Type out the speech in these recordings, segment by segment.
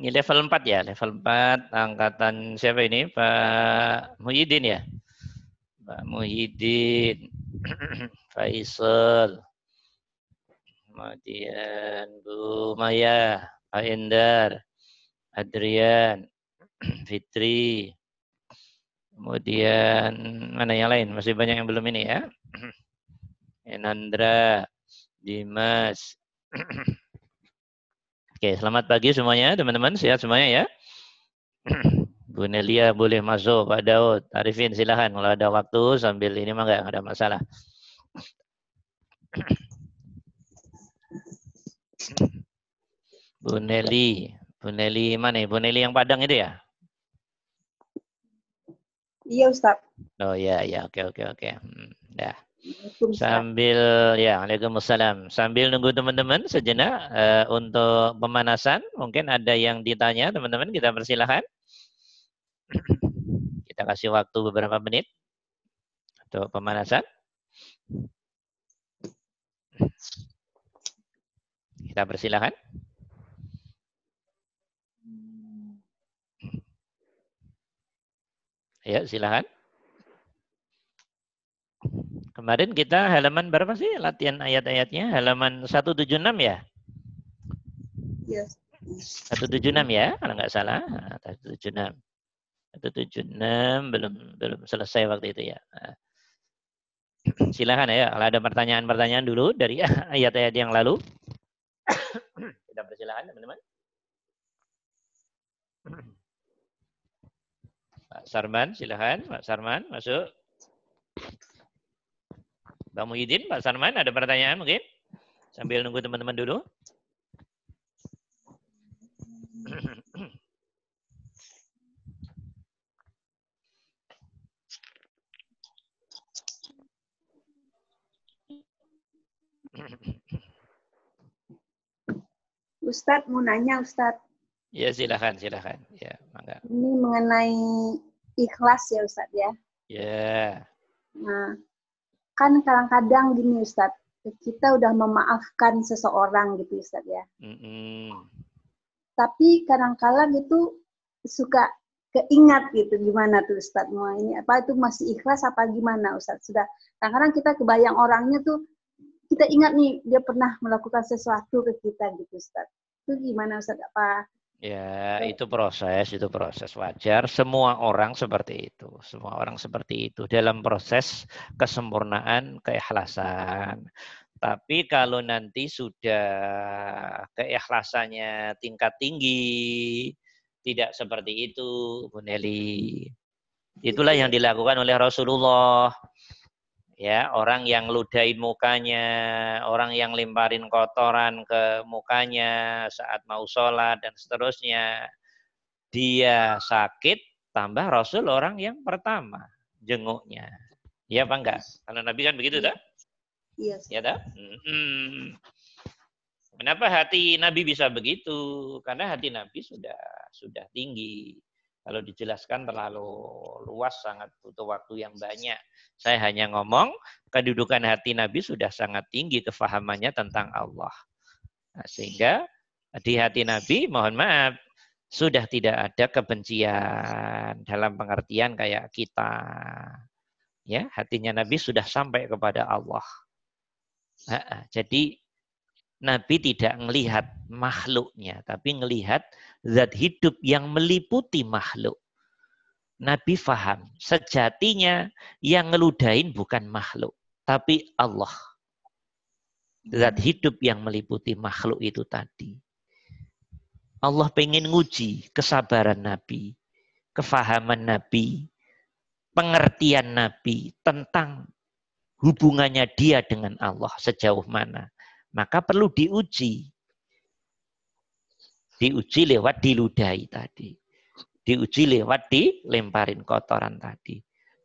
Ini level 4 ya, level 4 angkatan siapa ini? Pak Muhyiddin ya? Pak Muhyiddin, Faisal, kemudian Bu Maya, Pak Endar, Adrian, Fitri, kemudian mana yang lain? Masih banyak yang belum ini ya. Enandra, Dimas, Oke, selamat pagi semuanya, teman-teman. Sehat semuanya ya. Bu Nelia boleh masuk, Pak Daud. Arifin silahkan kalau ada waktu sambil ini mah nggak ada masalah. Bu Nelly, Bu Nelly mana? Bu Nelly yang Padang itu ya? Iya Ustaz. Oh ya, ya, oke, oke, oke. Hmm, dah. Sambil ya, Waalaikumsalam. Sambil nunggu teman-teman sejenak uh, untuk pemanasan, mungkin ada yang ditanya teman-teman, kita persilahkan. kita kasih waktu beberapa menit untuk pemanasan. Kita persilahkan. Ya, silakan. Kemarin kita halaman berapa sih latihan ayat-ayatnya? Halaman 176 ya? Yes. 176 ya, kalau nggak salah. 176. 176 belum belum selesai waktu itu ya. Silakan ya, kalau ada pertanyaan-pertanyaan dulu dari ayat-ayat yang lalu. Kita persilahkan teman-teman. Pak Sarman, silakan. Pak Sarman, masuk. Bang Muhyiddin, Pak Sarman, ada pertanyaan mungkin? Sambil nunggu teman-teman dulu. Ustadz mau nanya Ustadz. Ya silakan, silakan. Ya, mangga. Ini mengenai ikhlas ya Ustadz ya. Ya. Nah, kan kadang-kadang gini Ustadz, kita udah memaafkan seseorang gitu Ustadz ya. Mm-hmm. Tapi kadang-kala gitu suka keingat gitu gimana tuh Ustadz mau ini apa itu masih ikhlas apa gimana Ustadz sudah kadang-kadang kita kebayang orangnya tuh kita ingat nih dia pernah melakukan sesuatu ke kita gitu Ustadz itu gimana Ustadz apa Ya, itu proses, itu proses wajar. Semua orang seperti itu. Semua orang seperti itu dalam proses kesempurnaan keikhlasan. Tapi kalau nanti sudah keikhlasannya tingkat tinggi, tidak seperti itu, Bu Nelly. Itulah yang dilakukan oleh Rasulullah ya orang yang ludahin mukanya, orang yang lemparin kotoran ke mukanya saat mau sholat dan seterusnya. Dia sakit, tambah Rasul orang yang pertama jenguknya. Iya apa enggak? Kalau Nabi kan begitu, tak? Iya. Ya, tak? Hmm. Kenapa hati Nabi bisa begitu? Karena hati Nabi sudah sudah tinggi. Kalau dijelaskan terlalu luas, sangat butuh waktu yang banyak. Saya hanya ngomong, kedudukan hati Nabi sudah sangat tinggi kefahamannya tentang Allah. Nah, sehingga di hati Nabi, mohon maaf, sudah tidak ada kebencian dalam pengertian kayak kita. Ya, hatinya Nabi sudah sampai kepada Allah. Jadi Nabi tidak melihat makhluknya, tapi melihat zat hidup yang meliputi makhluk. Nabi faham, sejatinya yang ngeludain bukan makhluk, tapi Allah. Zat hidup yang meliputi makhluk itu tadi. Allah pengen nguji kesabaran Nabi, kefahaman Nabi, pengertian Nabi tentang hubungannya dia dengan Allah sejauh mana. Maka perlu diuji. Diuji lewat diludahi tadi. Diuji lewat dilemparin kotoran tadi.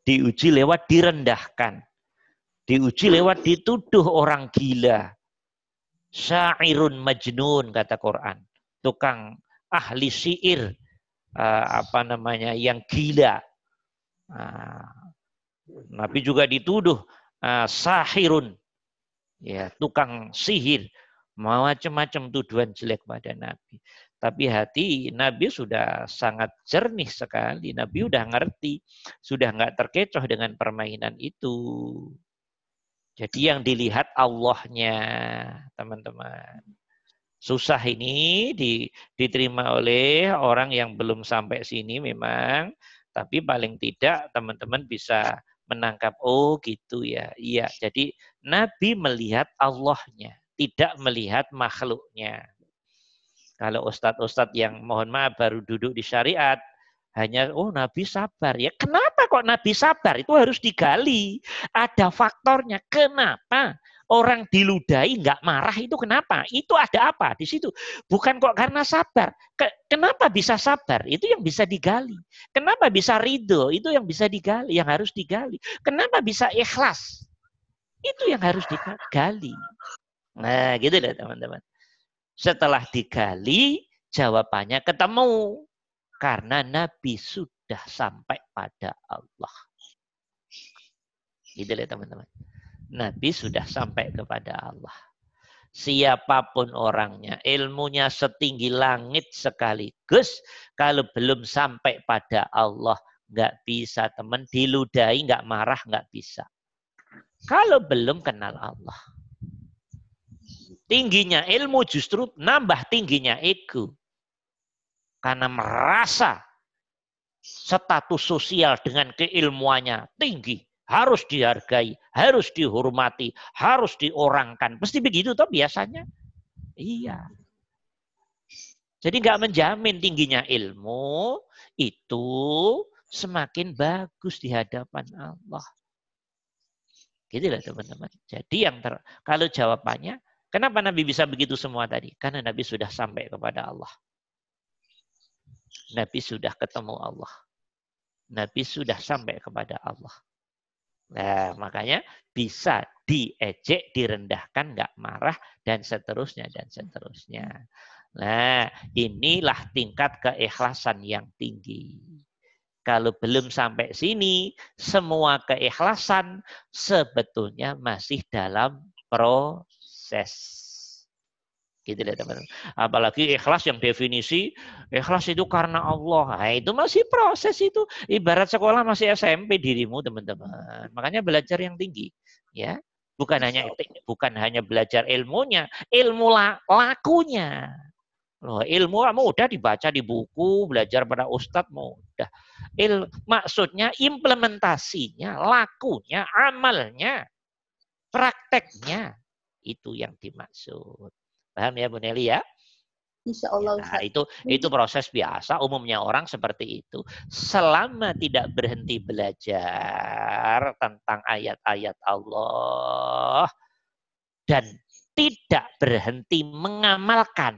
Diuji lewat direndahkan. Diuji lewat dituduh orang gila. Syairun majnun kata Quran. Tukang ahli syair uh, apa namanya yang gila. Uh, Nabi juga dituduh uh, sahirun ya tukang sihir Macam-macam tuduhan jelek pada Nabi. Tapi hati Nabi sudah sangat jernih sekali. Nabi sudah ngerti. Sudah nggak terkecoh dengan permainan itu. Jadi yang dilihat Allahnya, teman-teman. Susah ini diterima oleh orang yang belum sampai sini memang. Tapi paling tidak teman-teman bisa menangkap, oh gitu ya. Iya, jadi Nabi melihat Allahnya, tidak melihat makhluknya. Kalau ustadz-ustadz yang mohon maaf baru duduk di syariat, hanya oh Nabi sabar ya. Kenapa kok Nabi sabar? Itu harus digali. Ada faktornya. Kenapa? Orang diludahi nggak marah itu kenapa? Itu ada apa di situ? Bukan kok karena sabar. kenapa bisa sabar? Itu yang bisa digali. Kenapa bisa ridho? Itu yang bisa digali, yang harus digali. Kenapa bisa ikhlas? Itu yang harus digali. Nah, gitu deh teman-teman. Setelah digali, jawabannya ketemu. Karena Nabi sudah sampai pada Allah. Gitu deh teman-teman. Nabi sudah sampai kepada Allah. Siapa pun orangnya, ilmunya setinggi langit sekaligus, kalau belum sampai pada Allah, nggak bisa teman diludahi, nggak marah, nggak bisa. Kalau belum kenal Allah. Tingginya ilmu justru nambah tingginya ego. Karena merasa status sosial dengan keilmuannya tinggi harus dihargai, harus dihormati, harus diorangkan. Pasti begitu toh biasanya. Iya. Jadi nggak menjamin tingginya ilmu itu semakin bagus di hadapan Allah. Gitu lah teman-teman. Jadi yang ter, kalau jawabannya, kenapa Nabi bisa begitu semua tadi? Karena Nabi sudah sampai kepada Allah. Nabi sudah ketemu Allah. Nabi sudah sampai kepada Allah. Nah, makanya bisa diejek, direndahkan, nggak marah, dan seterusnya, dan seterusnya. Nah, inilah tingkat keikhlasan yang tinggi. Kalau belum sampai sini, semua keikhlasan sebetulnya masih dalam proses. Gitu deh teman-teman. Apalagi ikhlas yang definisi ikhlas itu karena Allah. Nah, itu masih proses itu. Ibarat sekolah masih SMP dirimu teman-teman. Makanya belajar yang tinggi, ya. Bukan hanya bukan hanya belajar ilmunya, ilmu lakunya. Loh, ilmu mudah dibaca di buku, belajar pada ustadz mudah. Il, maksudnya implementasinya, lakunya, amalnya, prakteknya. Itu yang dimaksud. Paham ya Bu Nelly ya? Insya Allah. Nah, itu itu proses biasa. Umumnya orang seperti itu. Selama tidak berhenti belajar tentang ayat-ayat Allah dan tidak berhenti mengamalkan.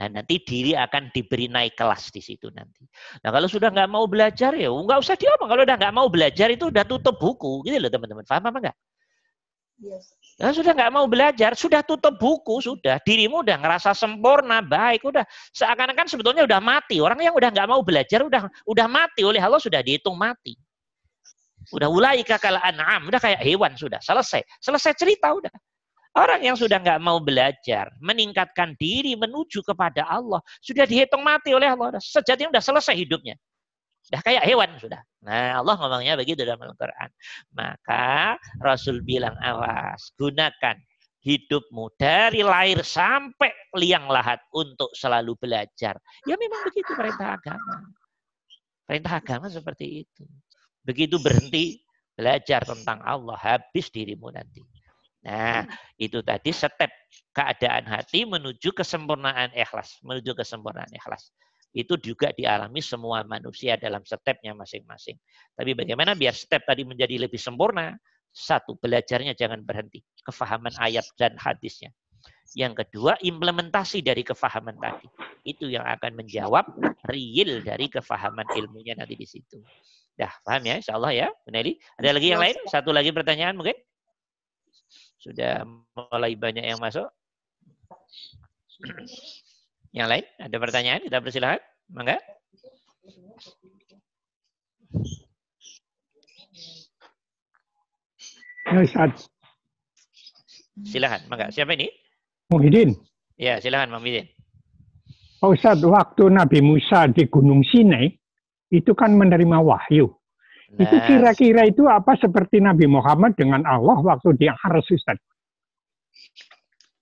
Nah nanti diri akan diberi naik kelas di situ nanti. Nah kalau sudah nggak mau belajar ya nggak usah diomong. Kalau udah nggak mau belajar itu udah tutup buku, gitu loh teman-teman. Paham apa enggak? Yes. Nah, sudah nggak mau belajar, sudah tutup buku, sudah dirimu udah ngerasa sempurna, baik, udah seakan-akan sebetulnya udah mati. Orang yang udah nggak mau belajar udah udah mati oleh Allah sudah dihitung mati. Udah ulai kakal an'am, udah kayak hewan sudah selesai, selesai cerita udah. Orang yang sudah nggak mau belajar, meningkatkan diri menuju kepada Allah, sudah dihitung mati oleh Allah. Sejatinya udah selesai hidupnya. Udah kayak hewan sudah. Nah Allah ngomongnya begitu dalam Al-Quran. Maka Rasul bilang awas, gunakan hidupmu dari lahir sampai liang lahat untuk selalu belajar. Ya memang begitu perintah agama. Perintah agama seperti itu. Begitu berhenti belajar tentang Allah, habis dirimu nanti. Nah, itu tadi step keadaan hati menuju kesempurnaan ikhlas, menuju kesempurnaan ikhlas itu juga dialami semua manusia dalam stepnya masing-masing. Tapi bagaimana biar step tadi menjadi lebih sempurna? Satu, belajarnya jangan berhenti. Kefahaman ayat dan hadisnya. Yang kedua, implementasi dari kefahaman tadi. Itu yang akan menjawab real dari kefahaman ilmunya nanti di situ. Dah, paham ya? Insya Allah ya, Bu Ada lagi yang lain? Satu lagi pertanyaan mungkin? Sudah mulai banyak yang masuk. Yang lain? Ada pertanyaan? Kita persilahkan. Mangga. Ya, Ustaz. Silakan, mangga. Siapa ini? Muhyiddin. Ya, silakan Muhyiddin. Pak Ustadz, waktu Nabi Musa di Gunung Sinai, itu kan menerima wahyu. Nah. Itu kira-kira itu apa seperti Nabi Muhammad dengan Allah waktu di Ars Ustadz?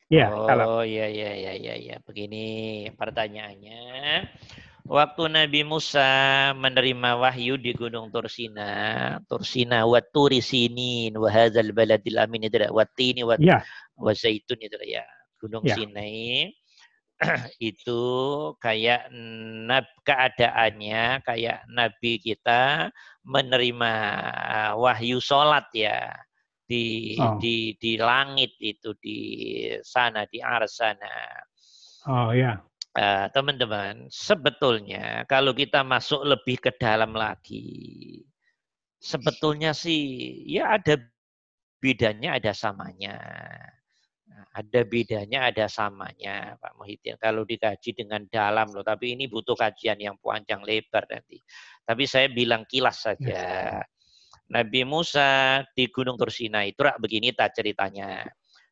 Ya, oh iya iya iya iya ya. Begini pertanyaannya. Waktu Nabi Musa menerima wahyu di Gunung Tursina, Tursina wa turisinin wa hadzal baladil amin itu wa tini wa, ya. wa zaitun itu ya. Gunung ya. Sinai itu kayak nab keadaannya kayak nabi kita menerima wahyu sholat ya di oh. di di langit itu di sana di arsana. Oh ya. Uh, teman-teman, sebetulnya kalau kita masuk lebih ke dalam lagi, sebetulnya sih ya ada bedanya, ada samanya. Ada bedanya, ada samanya, Pak Muhyiddin. Kalau dikaji dengan dalam loh, tapi ini butuh kajian yang panjang lebar nanti. Tapi saya bilang kilas saja. Ya. Nabi Musa di Gunung Tursina itu rak begini tak ceritanya.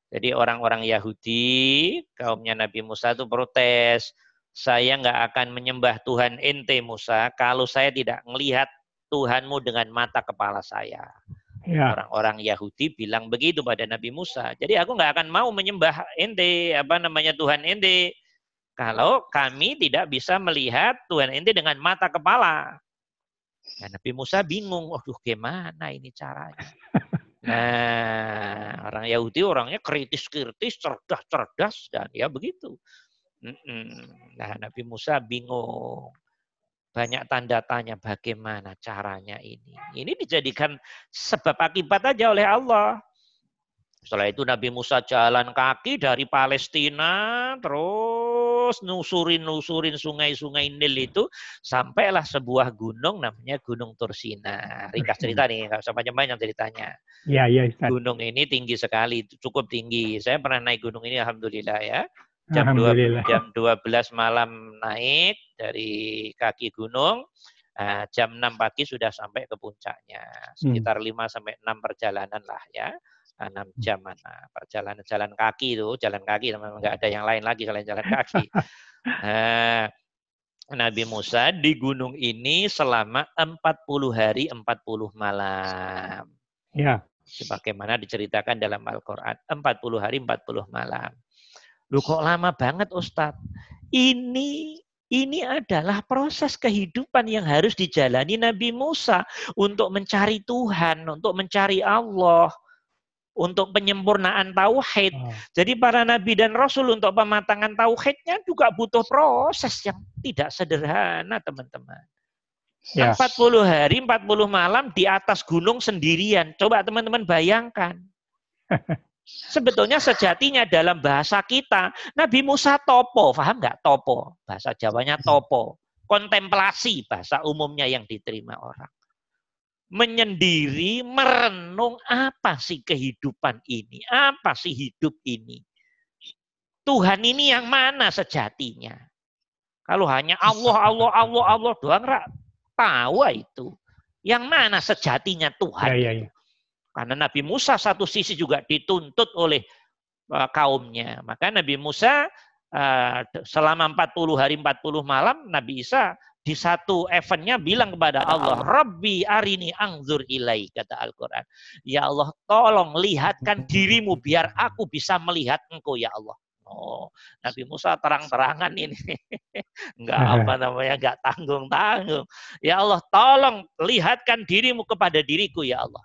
Jadi orang-orang Yahudi, kaumnya Nabi Musa itu protes. Saya nggak akan menyembah Tuhan ente Musa kalau saya tidak melihat Tuhanmu dengan mata kepala saya. Ya. Orang-orang Yahudi bilang begitu pada Nabi Musa. Jadi aku nggak akan mau menyembah ente, apa namanya Tuhan ente. Kalau kami tidak bisa melihat Tuhan ente dengan mata kepala. Ya, Nabi Musa bingung, waduh gimana ini caranya. Nah, orang Yahudi orangnya kritis-kritis, cerdas-cerdas, dan ya begitu. Nah, Nabi Musa bingung. Banyak tanda tanya bagaimana caranya ini. Ini dijadikan sebab akibat aja oleh Allah. Setelah itu Nabi Musa jalan kaki dari Palestina terus nusurin-nusurin sungai-sungai Nil itu sampailah sebuah gunung namanya Gunung Tursina. Ringkas cerita nih, nggak usah panjang-panjang ceritanya. Iya, iya. Gunung ini tinggi sekali, cukup tinggi. Saya pernah naik gunung ini alhamdulillah ya. Jam 12, jam 12 malam naik dari kaki gunung. Nah, jam 6 pagi sudah sampai ke puncaknya. Sekitar hmm. 5 sampai 6 perjalanan lah ya enam hmm. jam mana perjalanan jalan kaki itu jalan kaki memang nggak ada yang lain lagi selain jalan kaki. Nah, Nabi Musa di gunung ini selama 40 hari 40 malam. Ya. Sebagaimana diceritakan dalam Al-Qur'an 40 hari 40 malam. Lu kok lama banget Ustadz? Ini ini adalah proses kehidupan yang harus dijalani Nabi Musa untuk mencari Tuhan, untuk mencari Allah untuk penyempurnaan tauhid. Oh. Jadi para nabi dan rasul untuk pematangan tauhidnya juga butuh proses yang tidak sederhana, teman-teman. Yes. 40 hari, 40 malam di atas gunung sendirian. Coba teman-teman bayangkan. Sebetulnya sejatinya dalam bahasa kita, Nabi Musa topo, paham nggak topo? Bahasa Jawanya topo. Kontemplasi bahasa umumnya yang diterima orang menyendiri, merenung apa sih kehidupan ini, apa sih hidup ini. Tuhan ini yang mana sejatinya? Kalau hanya Allah, Allah, Allah, Allah doang, rak, tahu itu. Yang mana sejatinya Tuhan? Ya, ya, ya. Karena Nabi Musa satu sisi juga dituntut oleh uh, kaumnya. Maka Nabi Musa uh, selama 40 hari 40 malam, Nabi Isa di satu eventnya bilang kepada Allah, Rabbi arini angzur ilai, kata Al-Quran. Ya Allah, tolong lihatkan dirimu biar aku bisa melihat engkau ya Allah. Oh, Nabi Musa terang-terangan ini. Enggak apa namanya, enggak tanggung-tanggung. Ya Allah, tolong lihatkan dirimu kepada diriku ya Allah.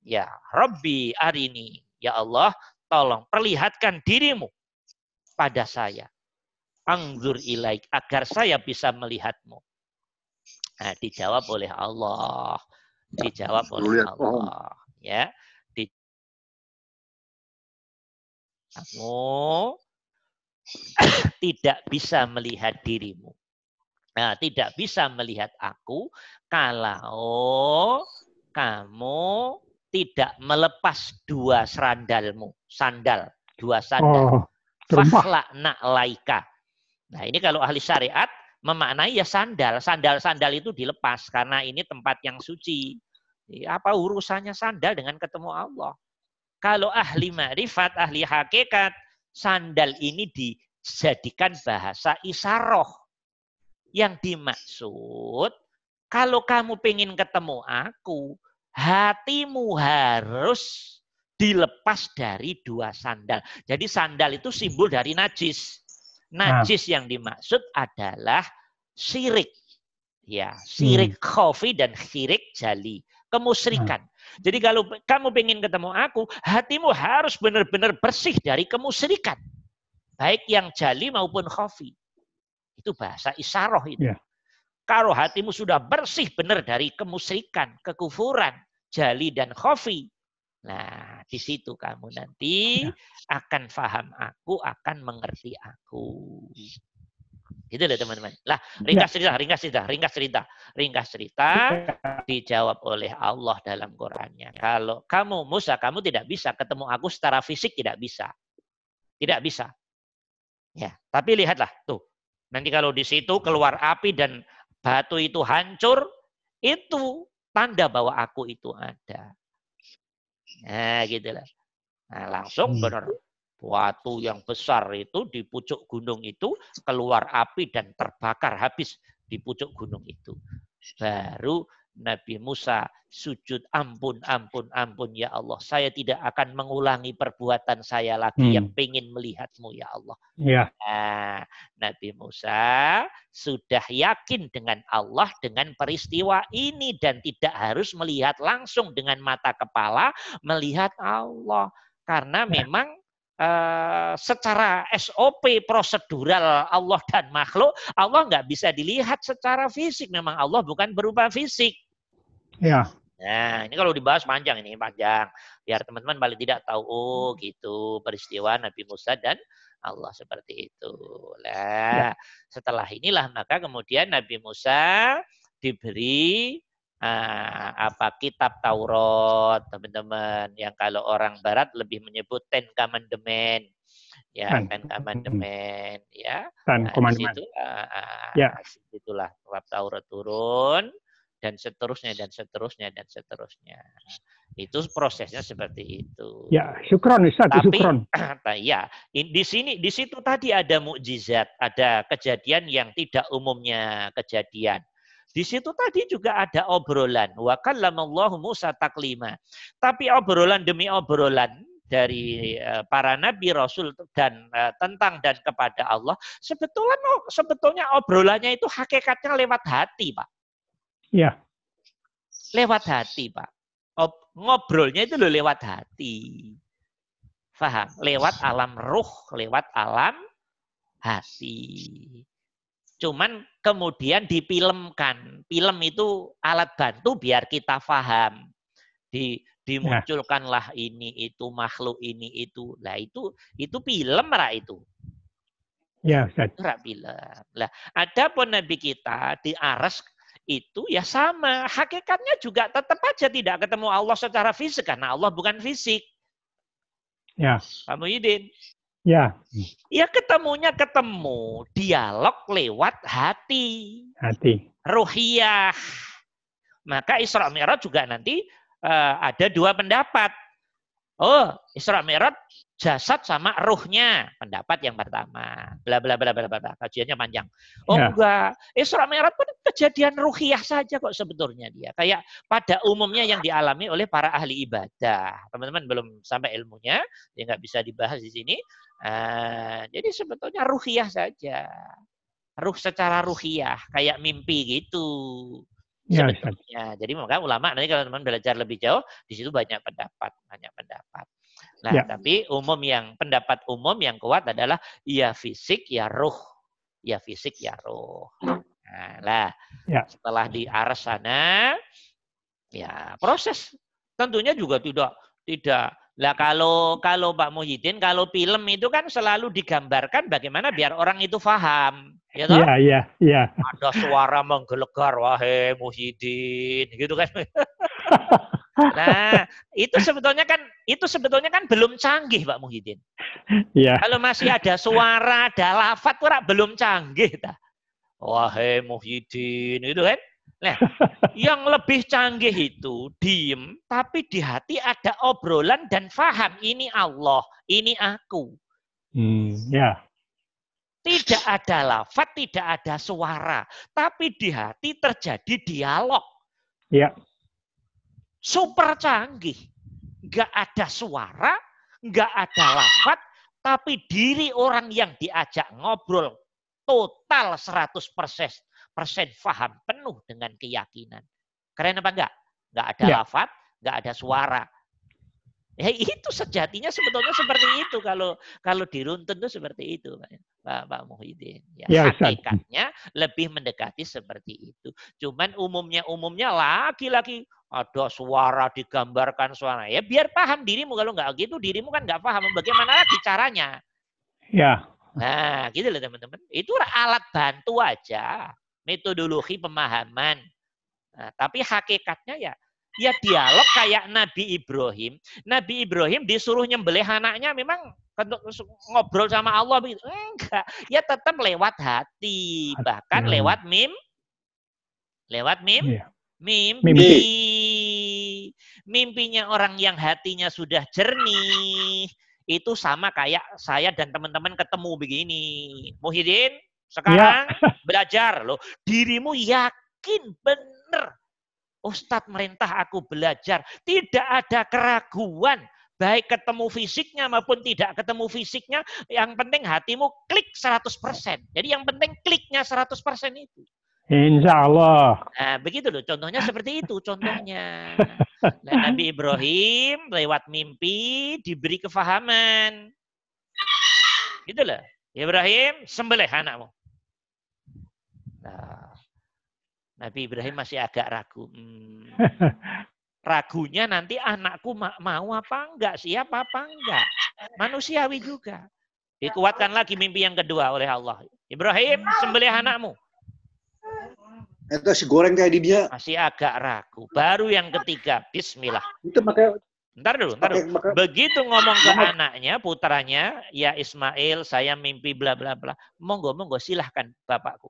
Ya Rabbi arini. Ya Allah, tolong perlihatkan dirimu pada saya. Angzur ilaik agar saya bisa melihatmu. Nah, dijawab oleh Allah. Dijawab oleh Allah. Ya. Di kamu tidak bisa melihat dirimu. Nah, tidak bisa melihat aku kalau kamu tidak melepas dua sandalmu, sandal, dua sandal. Oh, Fakhlak nak laika. Nah, ini kalau ahli syariat memaknai ya sandal. Sandal-sandal itu dilepas karena ini tempat yang suci. Apa urusannya sandal dengan ketemu Allah? Kalau ahli ma'rifat, ahli hakikat, sandal ini dijadikan bahasa isaroh. Yang dimaksud, kalau kamu pengen ketemu aku, hatimu harus dilepas dari dua sandal. Jadi sandal itu simbol dari najis. Najis nah. yang dimaksud adalah syirik. Ya, syirik hmm. khofi dan syirik jali. Kemusrikan. Hmm. Jadi kalau kamu pengen ketemu aku, hatimu harus benar-benar bersih dari kemusrikan. Baik yang jali maupun khofi. Itu bahasa isaroh itu. Yeah. Kalau hatimu sudah bersih benar dari kemusrikan, kekufuran, jali dan khofi. Nah, di situ kamu nanti ya. akan faham aku, akan mengerti aku. Gitu loh teman-teman. Lah, ringkas ya. cerita, ringkas cerita, ringkas cerita. Ringkas cerita dijawab oleh Allah dalam Qur'annya. Kalau kamu Musa, kamu tidak bisa ketemu aku secara fisik tidak bisa. Tidak bisa. Ya, tapi lihatlah tuh. Nanti kalau di situ keluar api dan batu itu hancur, itu tanda bahwa aku itu ada. Nah, gitu lah. Nah, langsung hmm. benar batu yang besar itu di pucuk gunung itu keluar api dan terbakar habis di pucuk gunung itu. Baru Nabi Musa sujud ampun, ampun, ampun ya Allah. Saya tidak akan mengulangi perbuatan saya lagi hmm. yang pengen melihatmu ya Allah. Ya. Nah, Nabi Musa sudah yakin dengan Allah dengan peristiwa ini dan tidak harus melihat langsung dengan mata kepala melihat Allah. Karena ya. memang Uh, secara SOP prosedural Allah dan makhluk, Allah nggak bisa dilihat secara fisik. Memang Allah bukan berupa fisik. Ya. Nah, ini kalau dibahas panjang ini, panjang. Biar teman-teman paling tidak tahu, oh gitu peristiwa Nabi Musa dan Allah seperti itu. Lah, ya. setelah inilah maka kemudian Nabi Musa diberi uh, apa kitab Taurat teman-teman yang kalau orang barat lebih menyebut Ten Commandment ya Ten Commandment ya Ten nah, Commandment situ, uh, uh, ya. itulah kitab Taurat turun dan seterusnya dan seterusnya dan seterusnya itu prosesnya seperti itu. Ya, syukron Ustaz, Tapi, syukron. ya, di sini di situ tadi ada mukjizat, ada kejadian yang tidak umumnya kejadian. Di situ tadi juga ada obrolan. Wa kallamallahu Musa taklima. Tapi obrolan demi obrolan dari eh, para nabi rasul dan uh, tentang dan kepada Allah sebetulnya sebetulnya obrolannya itu hakikatnya lewat hati, Pak. Iya. Lewat hati, Pak. Ob, ngobrolnya itu loh lewat hati. Faham? Lewat alam ruh, lewat alam hati. Cuman kemudian dipilmkan. Film itu alat bantu biar kita paham. Di, dimunculkanlah ini itu makhluk ini itu. Lah itu itu film lah itu. Ya, Ustaz. Itu film. Lah, ada pun Nabi kita di Aras itu ya sama. Hakikatnya juga tetap aja tidak ketemu Allah secara fisik karena Allah bukan fisik. Ya. Kamu Yudin. Ya. Ya ketemunya ketemu dialog lewat hati. Hati. Ruhiyah. Maka Isra Mi'raj juga nanti uh, ada dua pendapat. Oh, Isra Mi'raj jasad sama ruhnya. Pendapat yang pertama. Bla bla bla bla bla. Kajiannya panjang. Oh ya. enggak. Isra Mi'raj pun kejadian ruhiyah saja kok sebetulnya dia. Kayak pada umumnya yang dialami oleh para ahli ibadah. Teman-teman belum sampai ilmunya, ya nggak bisa dibahas di sini. Uh, jadi sebetulnya ruhiyah saja. Ruh secara ruhiyah, kayak mimpi gitu. Ya, sebetulnya. Jadi maka ulama nanti kalau teman belajar lebih jauh, di situ banyak pendapat, banyak pendapat. Nah, ya. tapi umum yang pendapat umum yang kuat adalah ya fisik ya ruh. Ya fisik ya ruh. Nah, lah, ya. setelah di aras sana ya proses tentunya juga tidak tidak lah kalau kalau Pak Muhyiddin kalau film itu kan selalu digambarkan bagaimana biar orang itu paham, ya toh? Iya, iya, iya. Ada suara menggelegar wahai Muhyiddin gitu kan. Nah, itu sebetulnya kan itu sebetulnya kan belum canggih Pak Muhyiddin. Iya. Kalau masih ada suara, ada lafat, belum canggih ta. Wahai Muhyiddin, itu kan. Nah, yang lebih canggih itu diem, tapi di hati ada obrolan dan faham ini Allah, ini aku. Hmm, ya. Tidak ada lafat, tidak ada suara, tapi di hati terjadi dialog. Ya. Super canggih. Nggak ada suara, nggak ada lafat, tapi diri orang yang diajak ngobrol total 100% paham penuh dengan keyakinan. Keren apa enggak? Enggak ada ya. lafat, enggak ada suara, Ya itu sejatinya sebetulnya seperti itu kalau kalau diruntun itu seperti itu Pak Pak Muhyiddin. Ya, ya hakikatnya lebih mendekati seperti itu. Cuman umumnya umumnya laki-laki ada suara digambarkan suara. Ya biar paham dirimu kalau nggak gitu dirimu kan nggak paham bagaimana lagi caranya. Ya. Nah, gitu loh teman-teman. Itu alat bantu aja, metodologi pemahaman. Nah, tapi hakikatnya ya ya dialog kayak Nabi Ibrahim. Nabi Ibrahim disuruh nyembelih anaknya memang ngobrol sama Allah begitu. Enggak, ya tetap lewat hati, bahkan hmm. lewat mim lewat mim yeah. mimpi. mimpi. Mimpinya orang yang hatinya sudah jernih itu sama kayak saya dan teman-teman ketemu begini. Muhyiddin, sekarang ya. belajar loh. Dirimu yakin benar Ustadz merintah aku belajar. Tidak ada keraguan. Baik ketemu fisiknya maupun tidak ketemu fisiknya. Yang penting hatimu klik 100%. Jadi yang penting kliknya 100% itu. Insya Allah. Nah, begitu loh. Contohnya seperti itu. Contohnya. Nah, Nabi Ibrahim lewat mimpi diberi kefahaman. Gitu loh. Ibrahim, sembelih anakmu. Nah, Nabi Ibrahim masih agak ragu. Hmm, ragunya nanti anakku mau apa enggak, siap apa enggak. Manusiawi juga. Dikuatkan lagi mimpi yang kedua oleh Allah. Ibrahim, sembelih anakmu. Itu si goreng kayak di dia. Masih agak ragu. Baru yang ketiga, bismillah. Itu pakai Ntar dulu, ntar dulu. Begitu ngomong ke anaknya, putranya, ya Ismail, saya mimpi bla bla bla. Monggo, monggo, silahkan bapakku.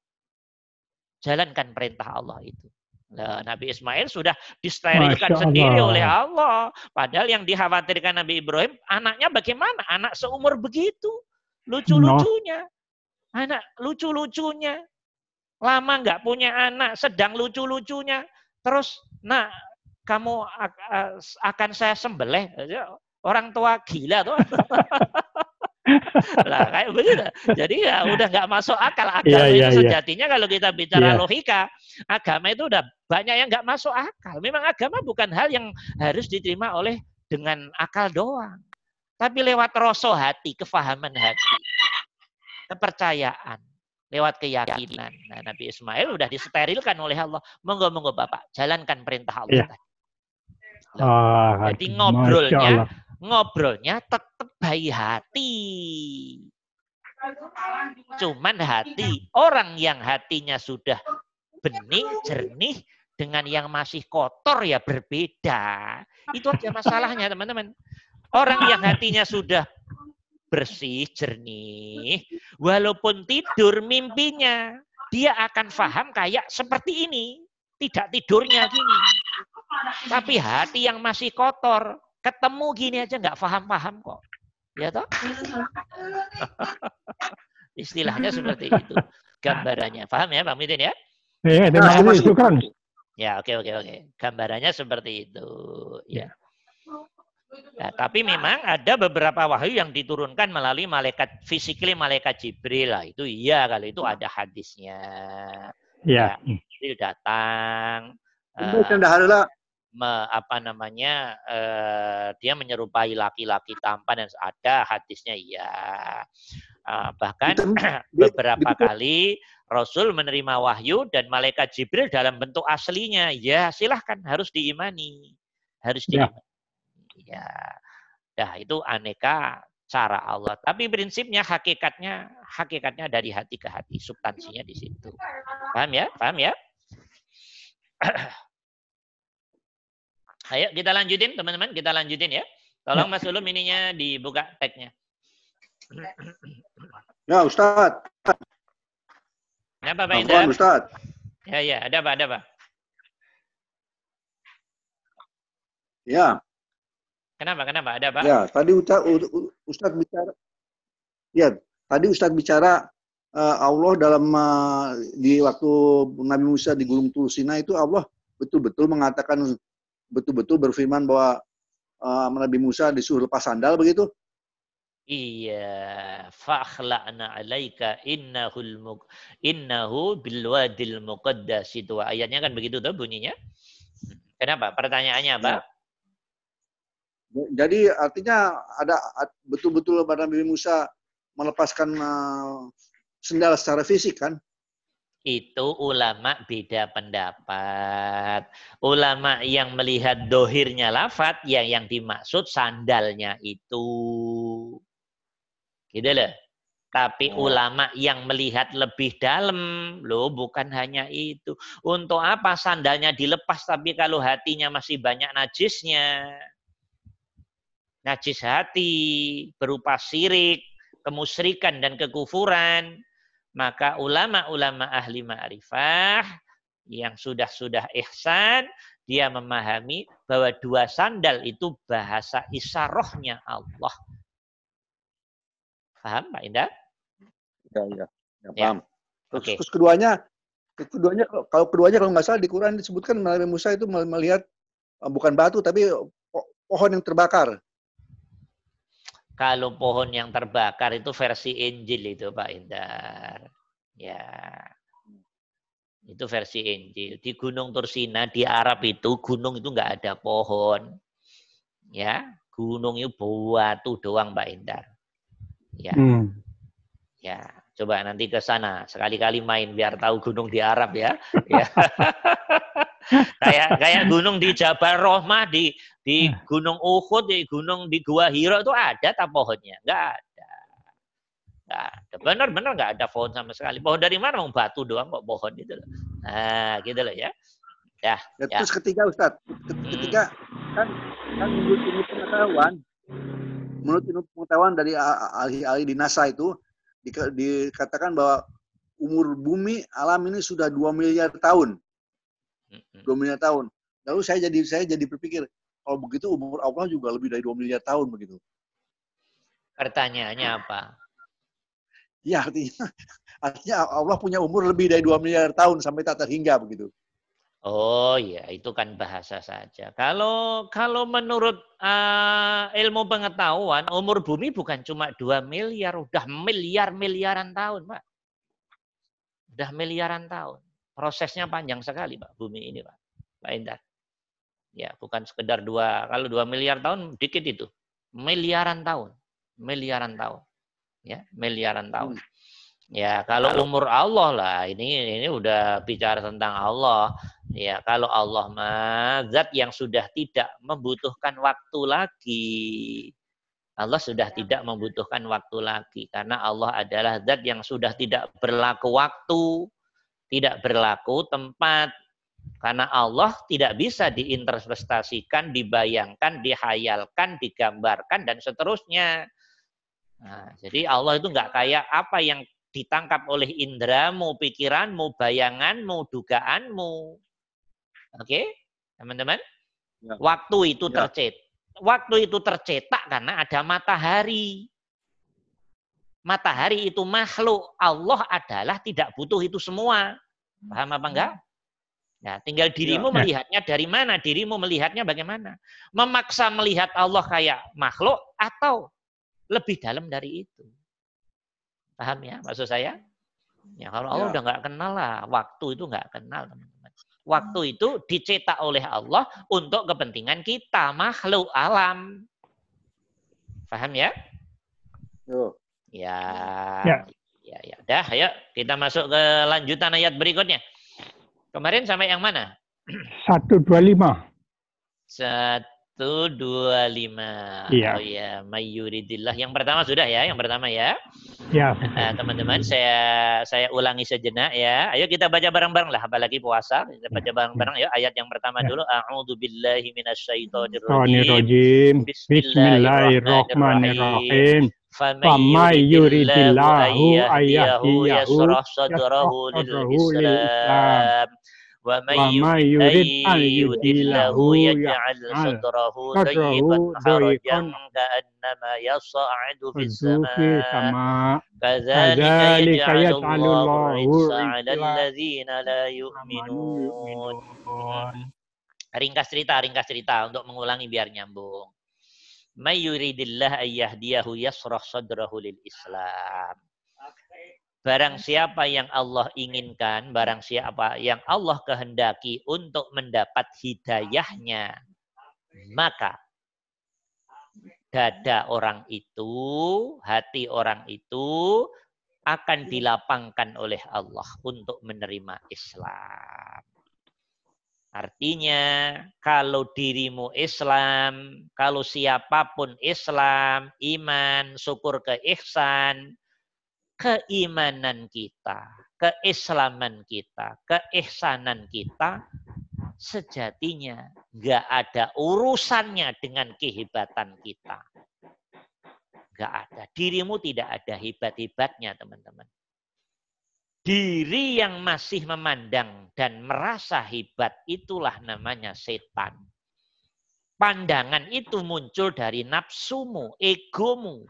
Jalankan perintah Allah itu. Nah, Nabi Ismail sudah disterilkan sendiri oleh Allah. Padahal yang dikhawatirkan Nabi Ibrahim, anaknya bagaimana? Anak seumur begitu. Lucu-lucunya. Anak lucu-lucunya. Lama nggak punya anak, sedang lucu-lucunya. Terus, nah kamu akan saya sembelih. Orang tua gila tuh. lah kayak begitu. Jadi ya udah nggak masuk akal. Agama yeah, itu iya. sejatinya yeah. kalau kita bicara yeah. logika, agama itu udah banyak yang nggak masuk akal. Memang agama bukan hal yang harus diterima oleh dengan akal doang. Tapi lewat rasa hati, kefahaman hati, kepercayaan, lewat keyakinan. Nah, Nabi Ismail udah disterilkan oleh Allah. Monggo-monggo Bapak, jalankan perintah Allah. Yeah. Oh, Jadi ngobrolnya ngobrolnya tetap baik hati. Cuman hati, orang yang hatinya sudah bening, jernih, dengan yang masih kotor ya berbeda. Itu aja masalahnya teman-teman. Orang yang hatinya sudah bersih, jernih, walaupun tidur mimpinya, dia akan paham kayak seperti ini. Tidak tidurnya gini. Tapi hati yang masih kotor, Ketemu gini aja nggak paham-paham kok. Ya toh? Istilahnya seperti itu. Gambarannya. Paham ya Pak Midin ya? Iya, terima kasih. Itu kan. Ya, oke, oke, oke. Gambarannya seperti itu. Ya. Nah, tapi memang ada beberapa wahyu yang diturunkan melalui malaikat fisikly malaikat Jibril lah. Itu iya kalau itu ada hadisnya. Iya. Ya, Jibril datang. Uh, me, apa namanya uh, dia menyerupai laki-laki tampan dan ada hadisnya iya uh, bahkan beberapa kali Rasul menerima wahyu dan malaikat Jibril dalam bentuk aslinya ya silahkan harus diimani harus ya. diimani ya, ya. Nah, itu aneka cara Allah. Tapi prinsipnya hakikatnya hakikatnya dari hati ke hati, substansinya di situ. Paham ya? Paham ya? Ayo kita lanjutin teman-teman, kita lanjutin ya. Tolong. Mas Ulum ininya dibuka tagnya. Ya Ustaz. Kenapa Pak Indra? Ustaz. Ya ya, ada apa? Ada apa? Ya. Kenapa? Kenapa? Ada apa? Ya, tadi Ustaz, Ustaz bicara Ya, tadi Ustadz bicara uh, Allah dalam uh, di waktu Nabi Musa di Gunung Tursina itu Allah betul-betul mengatakan betul-betul berfirman bahwa uh, Nabi Musa disuruh lepas sandal begitu? Iya, fakhla'na alaika innahul muk innahu bil wadil muqaddas itu ayatnya kan begitu tuh bunyinya. Kenapa? Pertanyaannya apa? Ya. Jadi artinya ada betul-betul pada Nabi Musa melepaskan uh, sendal secara fisik kan? Itu ulama beda pendapat. Ulama yang melihat dohirnya lafat, yang yang dimaksud sandalnya itu. Gitu loh. Tapi oh. ulama yang melihat lebih dalam, loh bukan hanya itu. Untuk apa sandalnya dilepas tapi kalau hatinya masih banyak najisnya? najis hati, berupa syirik, kemusyrikan dan kekufuran, maka ulama-ulama ahli ma'rifah yang sudah-sudah ihsan, dia memahami bahwa dua sandal itu bahasa isarohnya Allah. Paham Pak Indah? Ya, ya. ya paham. Ya. Terus, okay. terus keduanya, keduanya kalau keduanya kalau nggak salah di Quran disebutkan Nabi Musa itu melihat eh, bukan batu tapi pohon yang terbakar. Kalau pohon yang terbakar itu versi Injil itu Pak Indar. Ya. Itu versi Injil. Di Gunung Tursina di Arab itu gunung itu nggak ada pohon. Ya, gunung itu batu doang Pak Indar. Ya. Hmm. Ya, coba nanti ke sana sekali-kali main biar tahu gunung di Arab ya. ya. kayak kayak gunung di Jabal Rohmah di di hmm. Gunung Uhud di gunung di Gua Hiro itu ada tak pohonnya? Enggak ada. Enggak ada. Benar-benar enggak ada pohon sama sekali. Pohon dari mana? Mau batu doang kok pohon itu loh. Nah, gitu loh ya. Ya, ya, ya. Terus ketiga Ustaz, ketiga hmm. kan kan menurut ilmu pengetahuan menurut ilmu pengetahuan dari ahli-ahli di NASA itu dikatakan bahwa umur bumi alam ini sudah 2 miliar tahun. 2 miliar tahun. Lalu saya jadi saya jadi berpikir, kalau begitu umur Allah juga lebih dari 2 miliar tahun begitu. Pertanyaannya apa? Ya artinya, artinya Allah punya umur lebih dari 2 miliar tahun sampai tak terhingga begitu. Oh iya, itu kan bahasa saja. Kalau kalau menurut uh, ilmu pengetahuan, umur bumi bukan cuma 2 miliar, udah miliar-miliaran tahun, Pak. Udah miliaran tahun. Prosesnya panjang sekali, Pak, bumi ini, Pak. Pak Indar. Ya, bukan sekedar dua, kalau dua miliar tahun dikit itu. Miliaran tahun. Miliaran tahun. Ya, miliaran tahun. Hmm. Ya, kalau umur Allah lah, ini ini udah bicara tentang Allah. Ya, kalau Allah mah zat yang sudah tidak membutuhkan waktu lagi. Allah sudah ya. tidak membutuhkan waktu lagi karena Allah adalah zat yang sudah tidak berlaku waktu, tidak berlaku tempat. Karena Allah tidak bisa diinterpretasikan, dibayangkan, dihayalkan, digambarkan, dan seterusnya. Nah, jadi Allah itu nggak kayak apa yang ditangkap oleh indramu, pikiranmu, bayanganmu, dugaanmu. Oke, teman-teman? Ya. Waktu itu ya. tercetak. Waktu itu tercetak karena ada matahari. Matahari itu makhluk. Allah adalah tidak butuh itu semua. Paham apa enggak? Nah, tinggal dirimu ya. melihatnya dari mana? Dirimu melihatnya bagaimana? Memaksa melihat Allah kayak makhluk atau lebih dalam dari itu? Paham ya maksud saya? Ya kalau Allah ya. udah nggak kenal lah, waktu itu nggak kenal teman-teman. Waktu itu dicetak oleh Allah untuk kepentingan kita makhluk alam. Paham ya? Yo. Ya. Ya. Ya, ya. Dah, ayo kita masuk ke lanjutan ayat berikutnya. Kemarin sampai yang mana? 125. 125. Iya. Oh ya, mayuridillah. Yang pertama sudah ya, yang pertama ya. Ya. Nah, teman-teman, saya saya ulangi sejenak ya. Ayo kita baca bareng-bareng lah, apalagi puasa. Kita baca bareng-bareng ya. Ayat yang pertama ya. dulu. A'udzu billahi minasyaitonir rajim. Bismillahirrahmanirrahim. Fama yuridillahu ayyahu yasrah sadrahu lil Islam ومن يريد أن يدله يجعل صدره ضيقا حرجا كأنما يصعد في السماء كذلك يجعل الله الرجس على الذين لا يؤمنون Ringkas cerita, ringkas cerita untuk mengulangi biar nyambung. Mayyuridillah ayyahdiyahu yasrah sadrahu lil Islam. Barang siapa yang Allah inginkan, barang siapa yang Allah kehendaki untuk mendapat hidayahnya, maka dada orang itu, hati orang itu akan dilapangkan oleh Allah untuk menerima Islam. Artinya, kalau dirimu Islam, kalau siapa pun Islam, iman, syukur ke ihsan, keimanan kita, keislaman kita, keihsanan kita, sejatinya nggak ada urusannya dengan kehebatan kita. Nggak ada. Dirimu tidak ada hebat-hebatnya, teman-teman. Diri yang masih memandang dan merasa hebat, itulah namanya setan. Pandangan itu muncul dari nafsumu, egomu,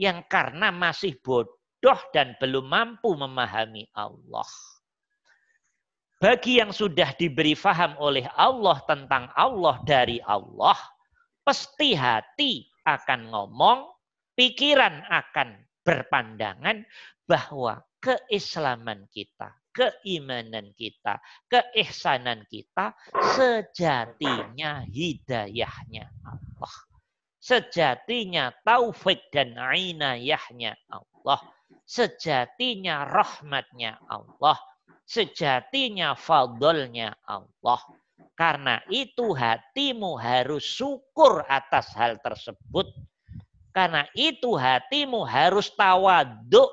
yang karena masih bodoh dan belum mampu memahami Allah. Bagi yang sudah diberi faham oleh Allah tentang Allah dari Allah, pasti hati akan ngomong, pikiran akan berpandangan bahwa keislaman kita, keimanan kita, keihsanan kita sejatinya hidayahnya Allah. Sejatinya taufik dan inayahnya Allah sejatinya rahmatnya Allah, sejatinya fadlnya Allah. Karena itu hatimu harus syukur atas hal tersebut. Karena itu hatimu harus tawaduk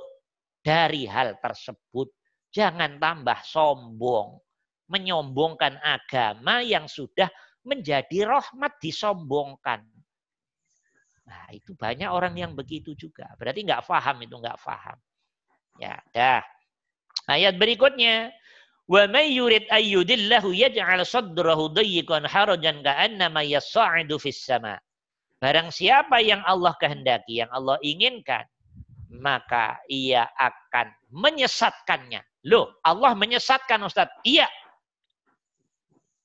dari hal tersebut. Jangan tambah sombong. Menyombongkan agama yang sudah menjadi rahmat disombongkan. Nah, itu banyak orang yang begitu juga. Berarti nggak paham itu nggak paham. Ya, dah. Ayat berikutnya, wa may yurid ayyudillahu yaj'al sadrahu dayyiqan harajan ka'annama yas'adu fis. Barang siapa yang Allah kehendaki, yang Allah inginkan, maka ia akan menyesatkannya. Loh, Allah menyesatkan Ustaz. Iya,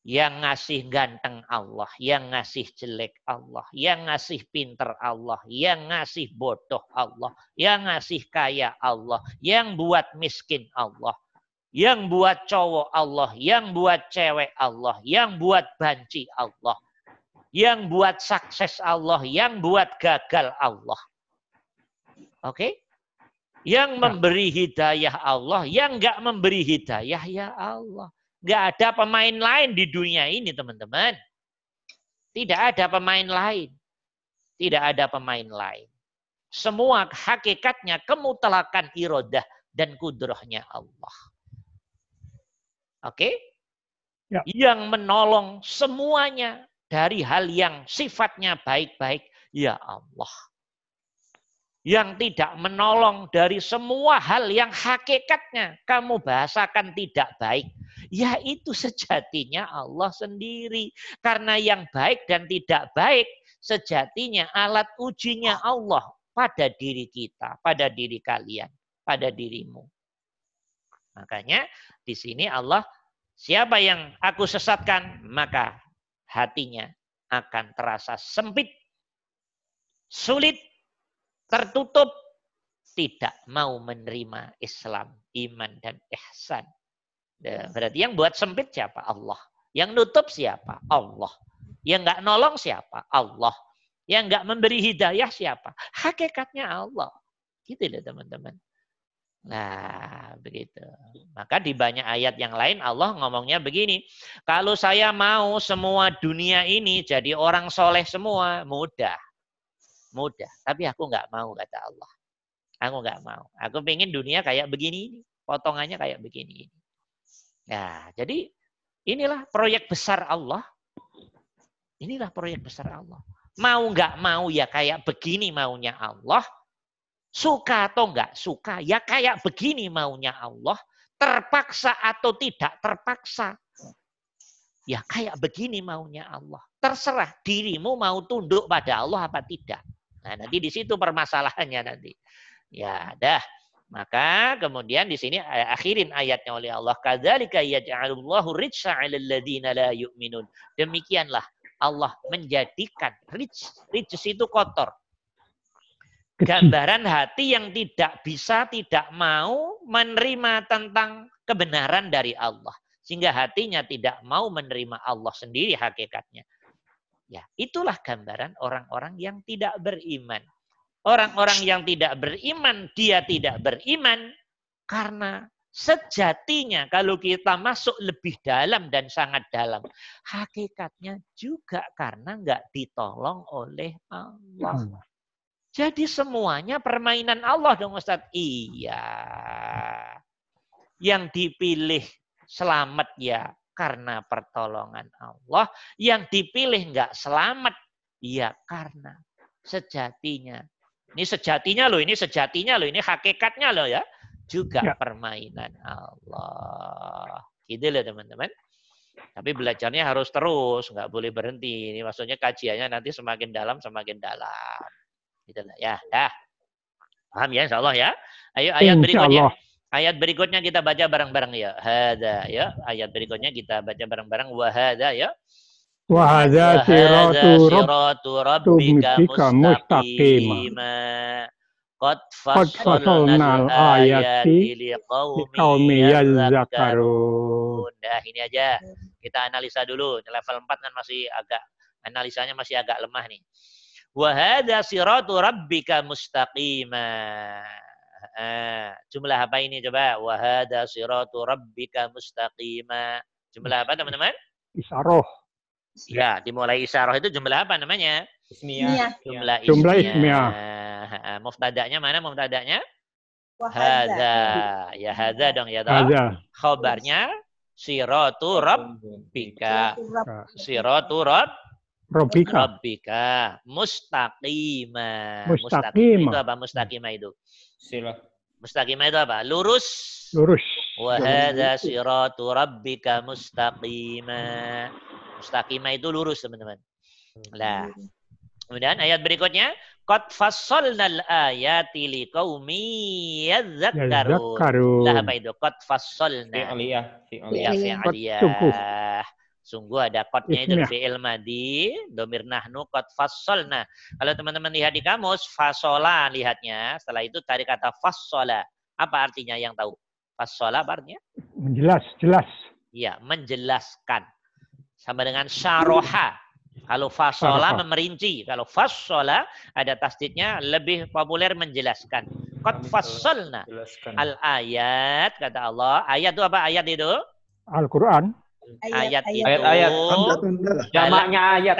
yang ngasih ganteng Allah, yang ngasih jelek Allah, yang ngasih pinter Allah, yang ngasih bodoh Allah, yang ngasih kaya Allah, yang buat miskin Allah, yang buat cowok Allah, yang buat cewek Allah, yang buat banci Allah, yang buat sukses Allah, yang buat gagal Allah. Oke? Okay? Yang ya. memberi hidayah Allah, yang enggak memberi hidayah ya Allah. Nggak ada pemain lain di dunia ini, teman-teman. Tidak ada pemain lain. Tidak ada pemain lain. Semua hakikatnya kemutlakan irodah dan kudrohnya Allah. Oke? Okay? Ya. Yang menolong semuanya dari hal yang sifatnya baik-baik, ya Allah yang tidak menolong dari semua hal yang hakikatnya kamu bahasakan tidak baik. Ya itu sejatinya Allah sendiri. Karena yang baik dan tidak baik sejatinya alat ujinya Allah pada diri kita, pada diri kalian, pada dirimu. Makanya di sini Allah siapa yang aku sesatkan maka hatinya akan terasa sempit, sulit tertutup, tidak mau menerima Islam, iman, dan ihsan. Berarti yang buat sempit siapa? Allah. Yang nutup siapa? Allah. Yang nggak nolong siapa? Allah. Yang nggak memberi hidayah siapa? Hakikatnya Allah. Gitu loh teman-teman. Nah, begitu. Maka di banyak ayat yang lain Allah ngomongnya begini. Kalau saya mau semua dunia ini jadi orang soleh semua, mudah mudah. Tapi aku nggak mau kata Allah. Aku nggak mau. Aku pengen dunia kayak begini ini. Potongannya kayak begini ini. Ya, jadi inilah proyek besar Allah. Inilah proyek besar Allah. Mau nggak mau ya kayak begini maunya Allah. Suka atau nggak suka ya kayak begini maunya Allah. terpaksa atau tidak terpaksa. Ya kayak begini maunya Allah. Terserah dirimu mau tunduk pada Allah apa tidak. Nah, nanti di situ permasalahannya nanti. Ya, dah. Maka kemudian di sini akhirin ayatnya oleh Allah. Kadzalika yaj'alullahu rijsa 'alal ladzina la yu'minun. Demikianlah Allah menjadikan rich, rich itu kotor. Gambaran hati yang tidak bisa, tidak mau menerima tentang kebenaran dari Allah. Sehingga hatinya tidak mau menerima Allah sendiri hakikatnya. Ya, itulah gambaran orang-orang yang tidak beriman. Orang-orang yang tidak beriman, dia tidak beriman karena sejatinya kalau kita masuk lebih dalam dan sangat dalam, hakikatnya juga karena nggak ditolong oleh Allah. Jadi semuanya permainan Allah dong Ustaz. Iya. Yang dipilih selamat ya karena pertolongan Allah. Yang dipilih nggak selamat ya karena sejatinya ini sejatinya loh, ini sejatinya loh, ini hakikatnya loh ya. Juga ya. permainan Allah. Gitu loh teman-teman. Tapi belajarnya harus terus, nggak boleh berhenti. Ini maksudnya kajiannya nanti semakin dalam, semakin dalam. Gitu lah ya. Dah. Paham ya insya Allah ya. Ayo ayat berikutnya. Ayat berikutnya kita baca bareng-bareng ya. Hada ya. Ayat berikutnya kita baca bareng-bareng. Wahada ya. Wahada siratu rabbika mustaqima. Qad fassalna ayati liqaumi yazzakarun. Nah, ini aja. Kita analisa dulu. Level 4 kan masih agak analisanya masih agak lemah nih. Wa hadza siratu rabbika mustaqima. Ah, jumlah apa ini coba? Wa hadza siratu rabbika mustaqima. Jumlah apa teman-teman? Isaroh. Ya, dimulai isyarah itu jumlah apa namanya? Ismiyah. Jumlah ismiyah. Jumlah ismiyah. Muftadanya mana muftadanya? Hadza. Ya hadza dong ya toh. Khabarnya siratu rabbika. Siratu rabb Rabbika. Rabbika. Mustaqima. Mustaqima. Itu apa mustaqima itu? Sila. Mustaqima itu apa? Lurus. Lurus. Wahada siratu rabbika mustaqima. Mustaqimah itu lurus, teman-teman. Nah, kemudian ayat berikutnya, Qad fassalnal ayati liqaumi yadzakkarun. Lah apa itu? Qad fassalna. Fi'liyah. Fi'liyah. Fi'liyah. Sungguh ada kodnya itu fi'il madi, domir nahnu qad fassalna. Kalau teman-teman lihat di kamus, fasola lihatnya. Setelah itu cari kata fassola. Apa artinya yang tahu? Fassola apa artinya? Menjelas, jelas. Iya, menjelaskan. Sama dengan syaroha. Kalau fasola memerinci. Kalau fasola ada tasdidnya lebih populer menjelaskan. Qad fassolna al ayat kata Allah. Ayat itu apa ayat itu? Al-Qur'an. Ayat, ayat itu ayat, jamaknya ayat.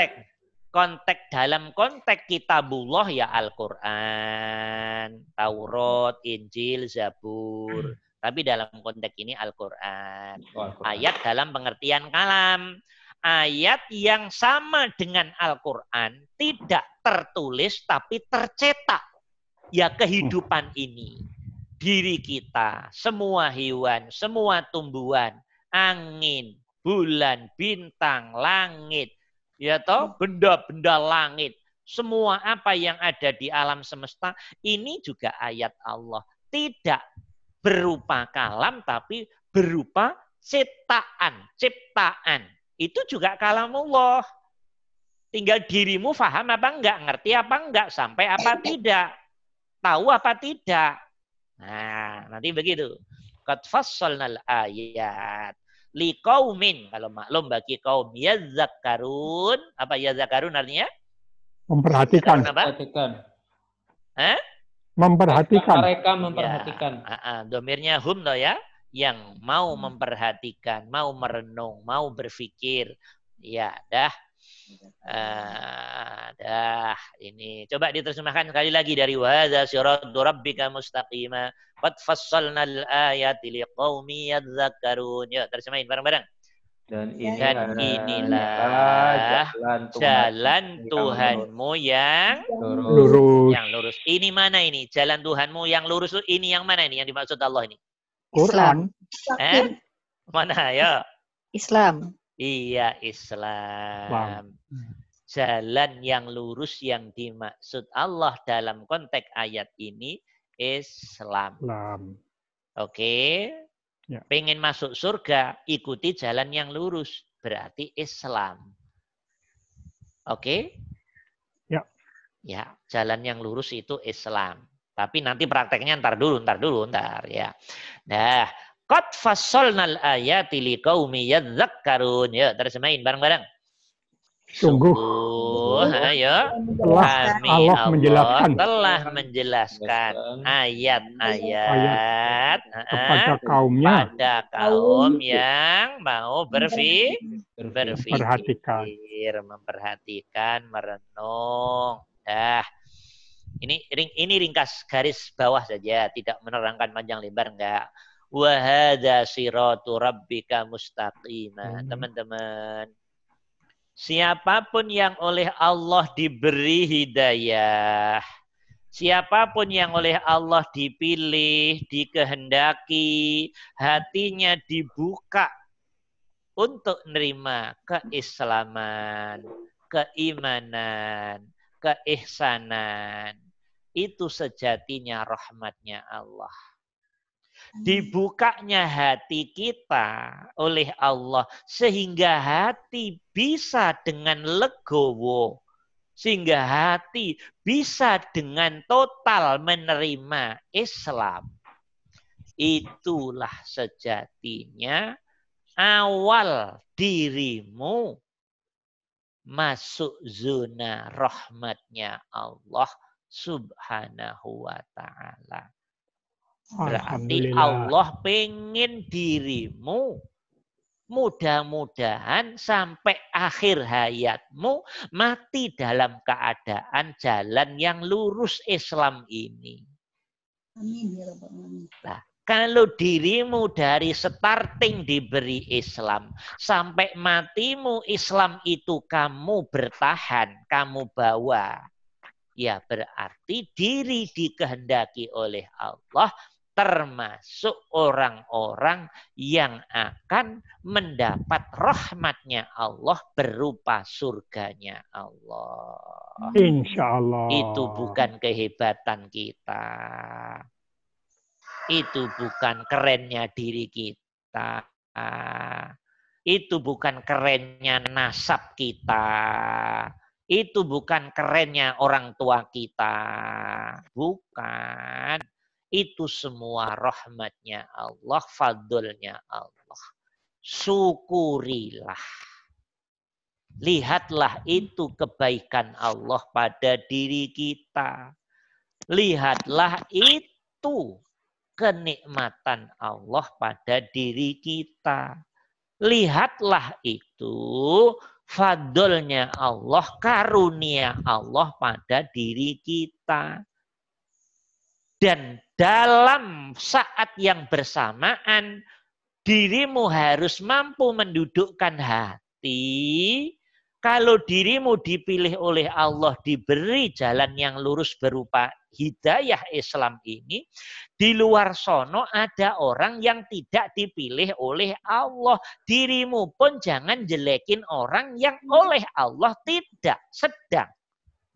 Konteks dalam konteks kitabullah ya Al-Qur'an, Taurat, Injil, Zabur. Tapi dalam konteks ini Al-Qur'an. Oh, Al ayat dalam pengertian kalam ayat yang sama dengan Al-Quran tidak tertulis tapi tercetak. Ya kehidupan ini. Diri kita, semua hewan, semua tumbuhan, angin, bulan, bintang, langit, ya toh benda-benda langit, semua apa yang ada di alam semesta ini juga ayat Allah. Tidak berupa kalam tapi berupa ciptaan, ciptaan itu juga kalamullah. Tinggal dirimu faham apa enggak, ngerti apa enggak, sampai apa tidak, tahu apa tidak. Nah, nanti begitu. Qad fassalnal ayat liqaumin. Kalau maklum bagi kaum yazakkarun apa yazakkarun artinya? Memperhatikan. Memperhatikan. Hah? memperhatikan. Mereka memperhatikan. Ya, uh, uh, domirnya hum loh ya. Yang mau hmm. memperhatikan, mau merenung, mau berpikir, ya dah, uh, dah ini coba diterjemahkan sekali lagi dari wahada siratu rabbika mustaqima qad fassalna al-ayati liqaumi yadhakkarun. Yuk terjemahin bareng-bareng. Dan, ini Dan inilah jalan, Tuhan, jalan Tuhanmu yang lurus. Yang lurus. Ini mana ini? Jalan Tuhanmu yang lurus ini yang mana ini? Yang dimaksud Allah ini? Quran. Eh? Mana ya? Islam. Iya, Islam. Jalan yang lurus yang dimaksud Allah dalam konteks ayat ini Islam. Islam. Oke. Ya. Pengen masuk surga, ikuti jalan yang lurus. Berarti Islam. Oke? Ya. Ya, jalan yang lurus itu Islam. Tapi nanti prakteknya ntar dulu, ntar dulu, ntar ya. Nah, Qad fassalnal ayati liqaumi yadzakkarun. Ya, terjemahin bareng-bareng. Sungguh, Sungguh. Ayo. Telah kami Allah, Allah menjelaskan. telah menjelaskan ayat-ayat kepada kaumnya. Pada kaum yang mau berfi berfikir, memperhatikan, memperhatikan, merenung. Dah. Ini ini ringkas garis bawah saja, tidak menerangkan panjang lebar enggak. Wahada siratu rabbika mustaqima. Hmm. Siapa pun yang oleh Allah diberi hidayah, siapa pun yang oleh Allah dipilih, dikehendaki, hatinya dibuka untuk menerima keislaman, keimanan, keihsanan. Itu sejatinya rahmatnya Allah dibukanya hati kita oleh Allah sehingga hati bisa dengan legowo sehingga hati bisa dengan total menerima Islam. Itulah sejatinya awal dirimu masuk zona rahmatnya Allah subhanahu wa ta'ala Berarti Allah pengen dirimu mudah-mudahan sampai akhir hayatmu mati dalam keadaan jalan yang lurus Islam ini. Amin ya Nah, kalau dirimu dari starting diberi Islam sampai matimu Islam itu kamu bertahan, kamu bawa. Ya berarti diri dikehendaki oleh Allah termasuk orang-orang yang akan mendapat rahmatnya Allah berupa surganya Allah. Insya Allah. Itu bukan kehebatan kita. Itu bukan kerennya diri kita. Itu bukan kerennya nasab kita. Itu bukan kerennya orang tua kita. Bukan itu semua rahmatnya Allah, fadlnya Allah. Syukurilah. Lihatlah itu kebaikan Allah pada diri kita. Lihatlah itu kenikmatan Allah pada diri kita. Lihatlah itu fadlnya Allah, karunia Allah pada diri kita. Dan dalam saat yang bersamaan, dirimu harus mampu mendudukkan hati. Kalau dirimu dipilih oleh Allah, diberi jalan yang lurus berupa hidayah Islam ini, di luar sono ada orang yang tidak dipilih oleh Allah. Dirimu pun jangan jelekin orang yang oleh Allah tidak sedang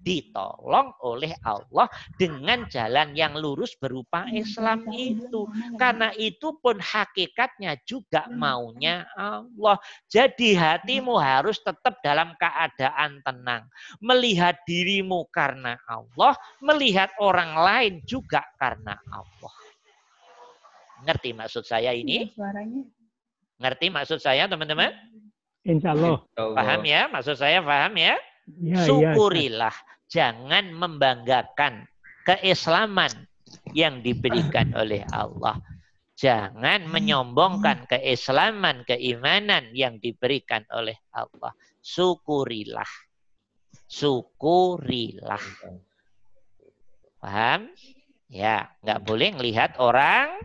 ditolong oleh Allah dengan jalan yang lurus berupa Islam itu. Karena itu pun hakikatnya juga maunya Allah. Jadi hatimu harus tetap dalam keadaan tenang. Melihat dirimu karena Allah, melihat orang lain juga karena Allah. Ngerti maksud saya ini? Iya, Ngerti maksud saya teman-teman? Insya Allah. Paham ya? Maksud saya paham ya? Ya, Syukurilah. Ya, Jangan membanggakan keislaman yang diberikan oleh Allah. Jangan menyombongkan keislaman, keimanan yang diberikan oleh Allah. Syukurilah. Syukurilah. Paham? Ya, nggak boleh melihat orang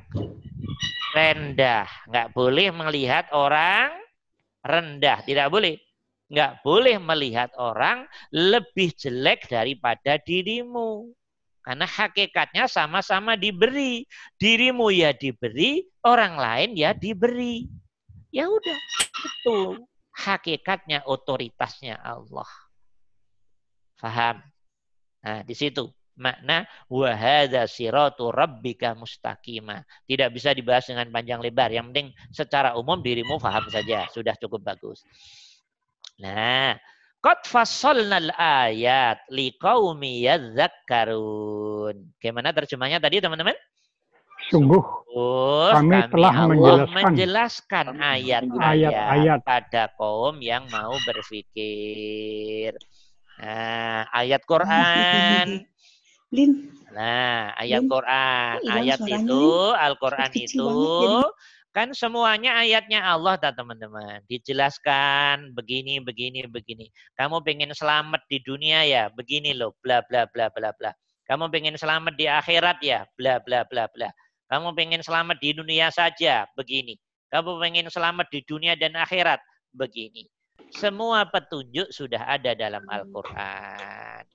rendah. Nggak boleh melihat orang rendah. Tidak boleh nggak boleh melihat orang lebih jelek daripada dirimu. Karena hakikatnya sama-sama diberi. Dirimu ya diberi, orang lain ya diberi. Ya udah, itu hakikatnya otoritasnya Allah. Faham? Nah, di situ makna wahada siratu rabbika mustaqima. Tidak bisa dibahas dengan panjang lebar. Yang penting secara umum dirimu faham saja. Sudah cukup bagus. Nah, Qad fassalnal ayat liqaumi yadzakkarun. Gimana terjemahnya tadi teman-teman? Sungguh oh, kami, kami telah menjelaskan, menjelaskan ayat-ayat pada kaum yang mau berpikir. Nah, ayat Quran. Nah, ayat Quran. Ayat itu, Al-Quran itu Kan semuanya ayatnya Allah teman-teman. Dijelaskan begini, begini, begini. Kamu pengen selamat di dunia ya, begini loh, bla bla bla bla bla. Kamu pengen selamat di akhirat ya, bla bla bla bla. Kamu pengen selamat di dunia saja, begini. Kamu pengen selamat di dunia dan akhirat, begini. Semua petunjuk sudah ada dalam Al-Quran.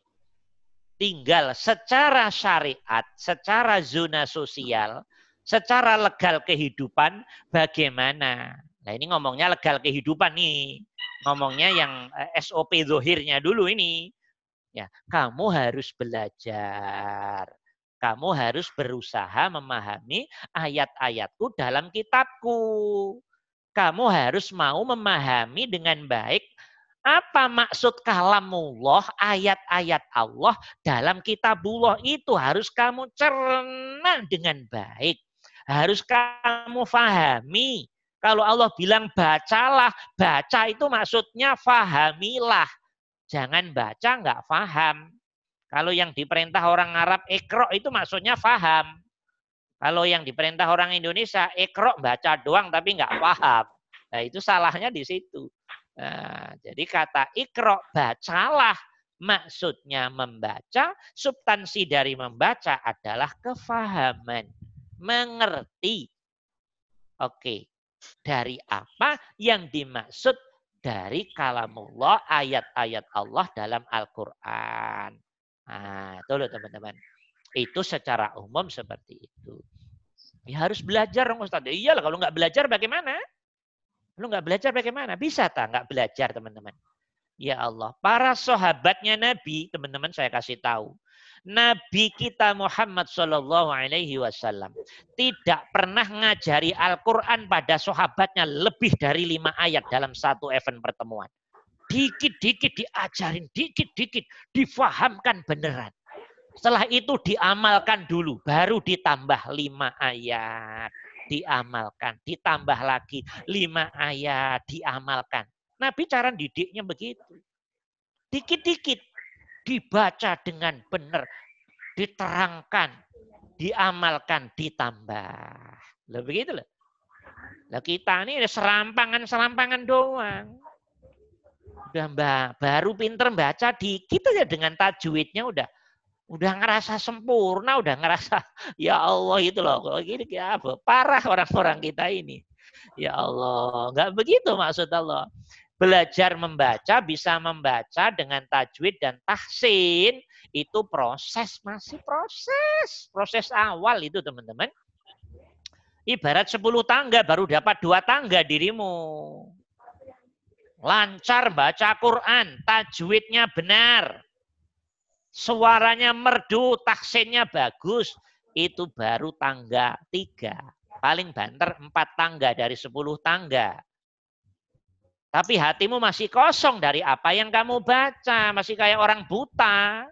Tinggal secara syariat, secara zona sosial, secara legal kehidupan bagaimana. Nah ini ngomongnya legal kehidupan nih. Ngomongnya yang eh, SOP zohirnya dulu ini. Ya, kamu harus belajar. Kamu harus berusaha memahami ayat-ayatku dalam kitabku. Kamu harus mau memahami dengan baik apa maksud kalamullah, ayat-ayat Allah dalam kitabullah itu harus kamu cerna dengan baik harus kamu fahami. Kalau Allah bilang bacalah, baca itu maksudnya fahamilah. Jangan baca nggak faham. Kalau yang diperintah orang Arab ekro itu maksudnya faham. Kalau yang diperintah orang Indonesia ekro baca doang tapi nggak paham. Nah itu salahnya di situ. Nah, jadi kata ikro bacalah maksudnya membaca, substansi dari membaca adalah kefahaman mengerti. Oke, dari apa yang dimaksud dari kalamullah ayat-ayat Allah dalam Al-Quran. Nah, itu loh teman-teman. Itu secara umum seperti itu. Ya harus belajar dong Ustaz. Ya iyalah kalau nggak belajar bagaimana? Lu nggak belajar bagaimana? Bisa tak nggak belajar teman-teman? Ya Allah, para sahabatnya Nabi, teman-teman saya kasih tahu. Nabi kita Muhammad Shallallahu Alaihi Wasallam tidak pernah ngajari Al-Quran pada sahabatnya lebih dari lima ayat dalam satu event pertemuan. Dikit-dikit diajarin, dikit-dikit difahamkan beneran. Setelah itu diamalkan dulu, baru ditambah lima ayat. Diamalkan, ditambah lagi lima ayat, diamalkan. Nabi cara didiknya begitu. Dikit-dikit dibaca dengan benar, diterangkan, diamalkan, ditambah. Loh begitu loh. Lah kita ini serampangan-serampangan doang. Udah mbak, baru pinter baca dikit aja dengan tajwidnya udah udah ngerasa sempurna, udah ngerasa ya Allah itu loh. Kalau gini kayak apa? Parah orang-orang kita ini. Ya Allah, nggak begitu maksud Allah belajar membaca, bisa membaca dengan tajwid dan tahsin, itu proses, masih proses. Proses awal itu teman-teman. Ibarat 10 tangga, baru dapat dua tangga dirimu. Lancar baca Quran, tajwidnya benar. Suaranya merdu, tahsinnya bagus. Itu baru tangga tiga. Paling banter empat tangga dari sepuluh tangga. Tapi hatimu masih kosong dari apa yang kamu baca. Masih kayak orang buta.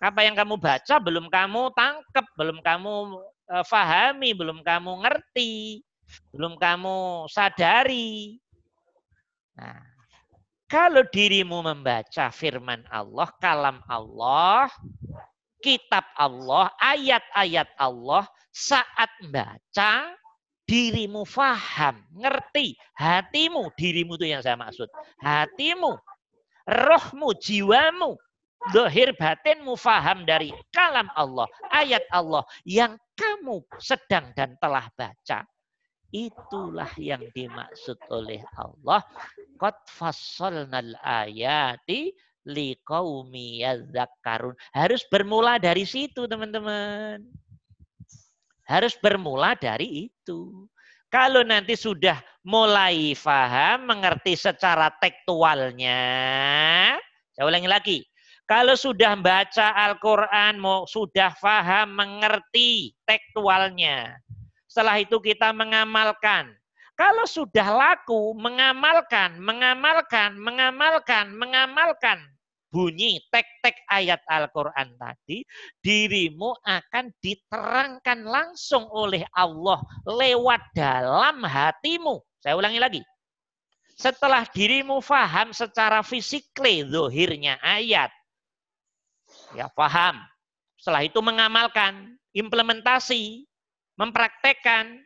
Apa yang kamu baca belum kamu tangkap, belum kamu e, fahami, belum kamu ngerti, belum kamu sadari. Nah, kalau dirimu membaca firman Allah, kalam Allah, kitab Allah, ayat-ayat Allah, saat membaca, dirimu faham, ngerti, hatimu, dirimu itu yang saya maksud. Hatimu, rohmu, jiwamu, dohir batinmu faham dari kalam Allah, ayat Allah yang kamu sedang dan telah baca. Itulah yang dimaksud oleh Allah. Qad fassalnal ayati liqaumi yadzakarun. Harus bermula dari situ, teman-teman. Harus bermula dari itu. Kalau nanti sudah mulai faham, mengerti secara tekstualnya, saya ulangi lagi. Kalau sudah baca Al-Quran, sudah faham, mengerti tekstualnya. Setelah itu kita mengamalkan. Kalau sudah laku, mengamalkan, mengamalkan, mengamalkan, mengamalkan bunyi tek-tek ayat Al-Quran tadi, dirimu akan diterangkan langsung oleh Allah lewat dalam hatimu. Saya ulangi lagi. Setelah dirimu faham secara fisikly, zohirnya ayat. Ya, faham. Setelah itu mengamalkan, implementasi, mempraktekkan.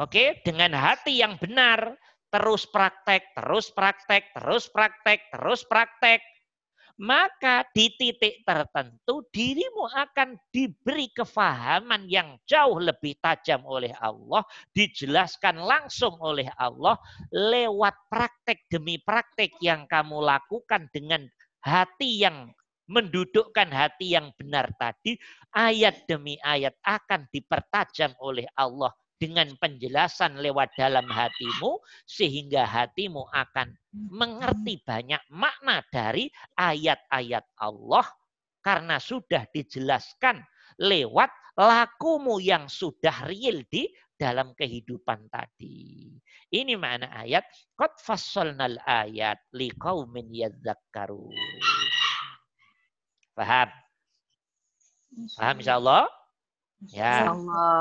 Oke, dengan hati yang benar, terus praktek, terus praktek, terus praktek, terus praktek, maka di titik tertentu dirimu akan diberi kefahaman yang jauh lebih tajam oleh Allah, dijelaskan langsung oleh Allah lewat praktek demi praktek yang kamu lakukan dengan hati yang mendudukkan hati yang benar tadi, ayat demi ayat akan dipertajam oleh Allah dengan penjelasan lewat dalam hatimu sehingga hatimu akan mengerti banyak makna dari ayat-ayat Allah karena sudah dijelaskan lewat lakumu yang sudah real di dalam kehidupan tadi. Ini makna ayat qad fassalnal ayat liqaumin yadzakkarun. Paham? Paham insyaallah? Ya.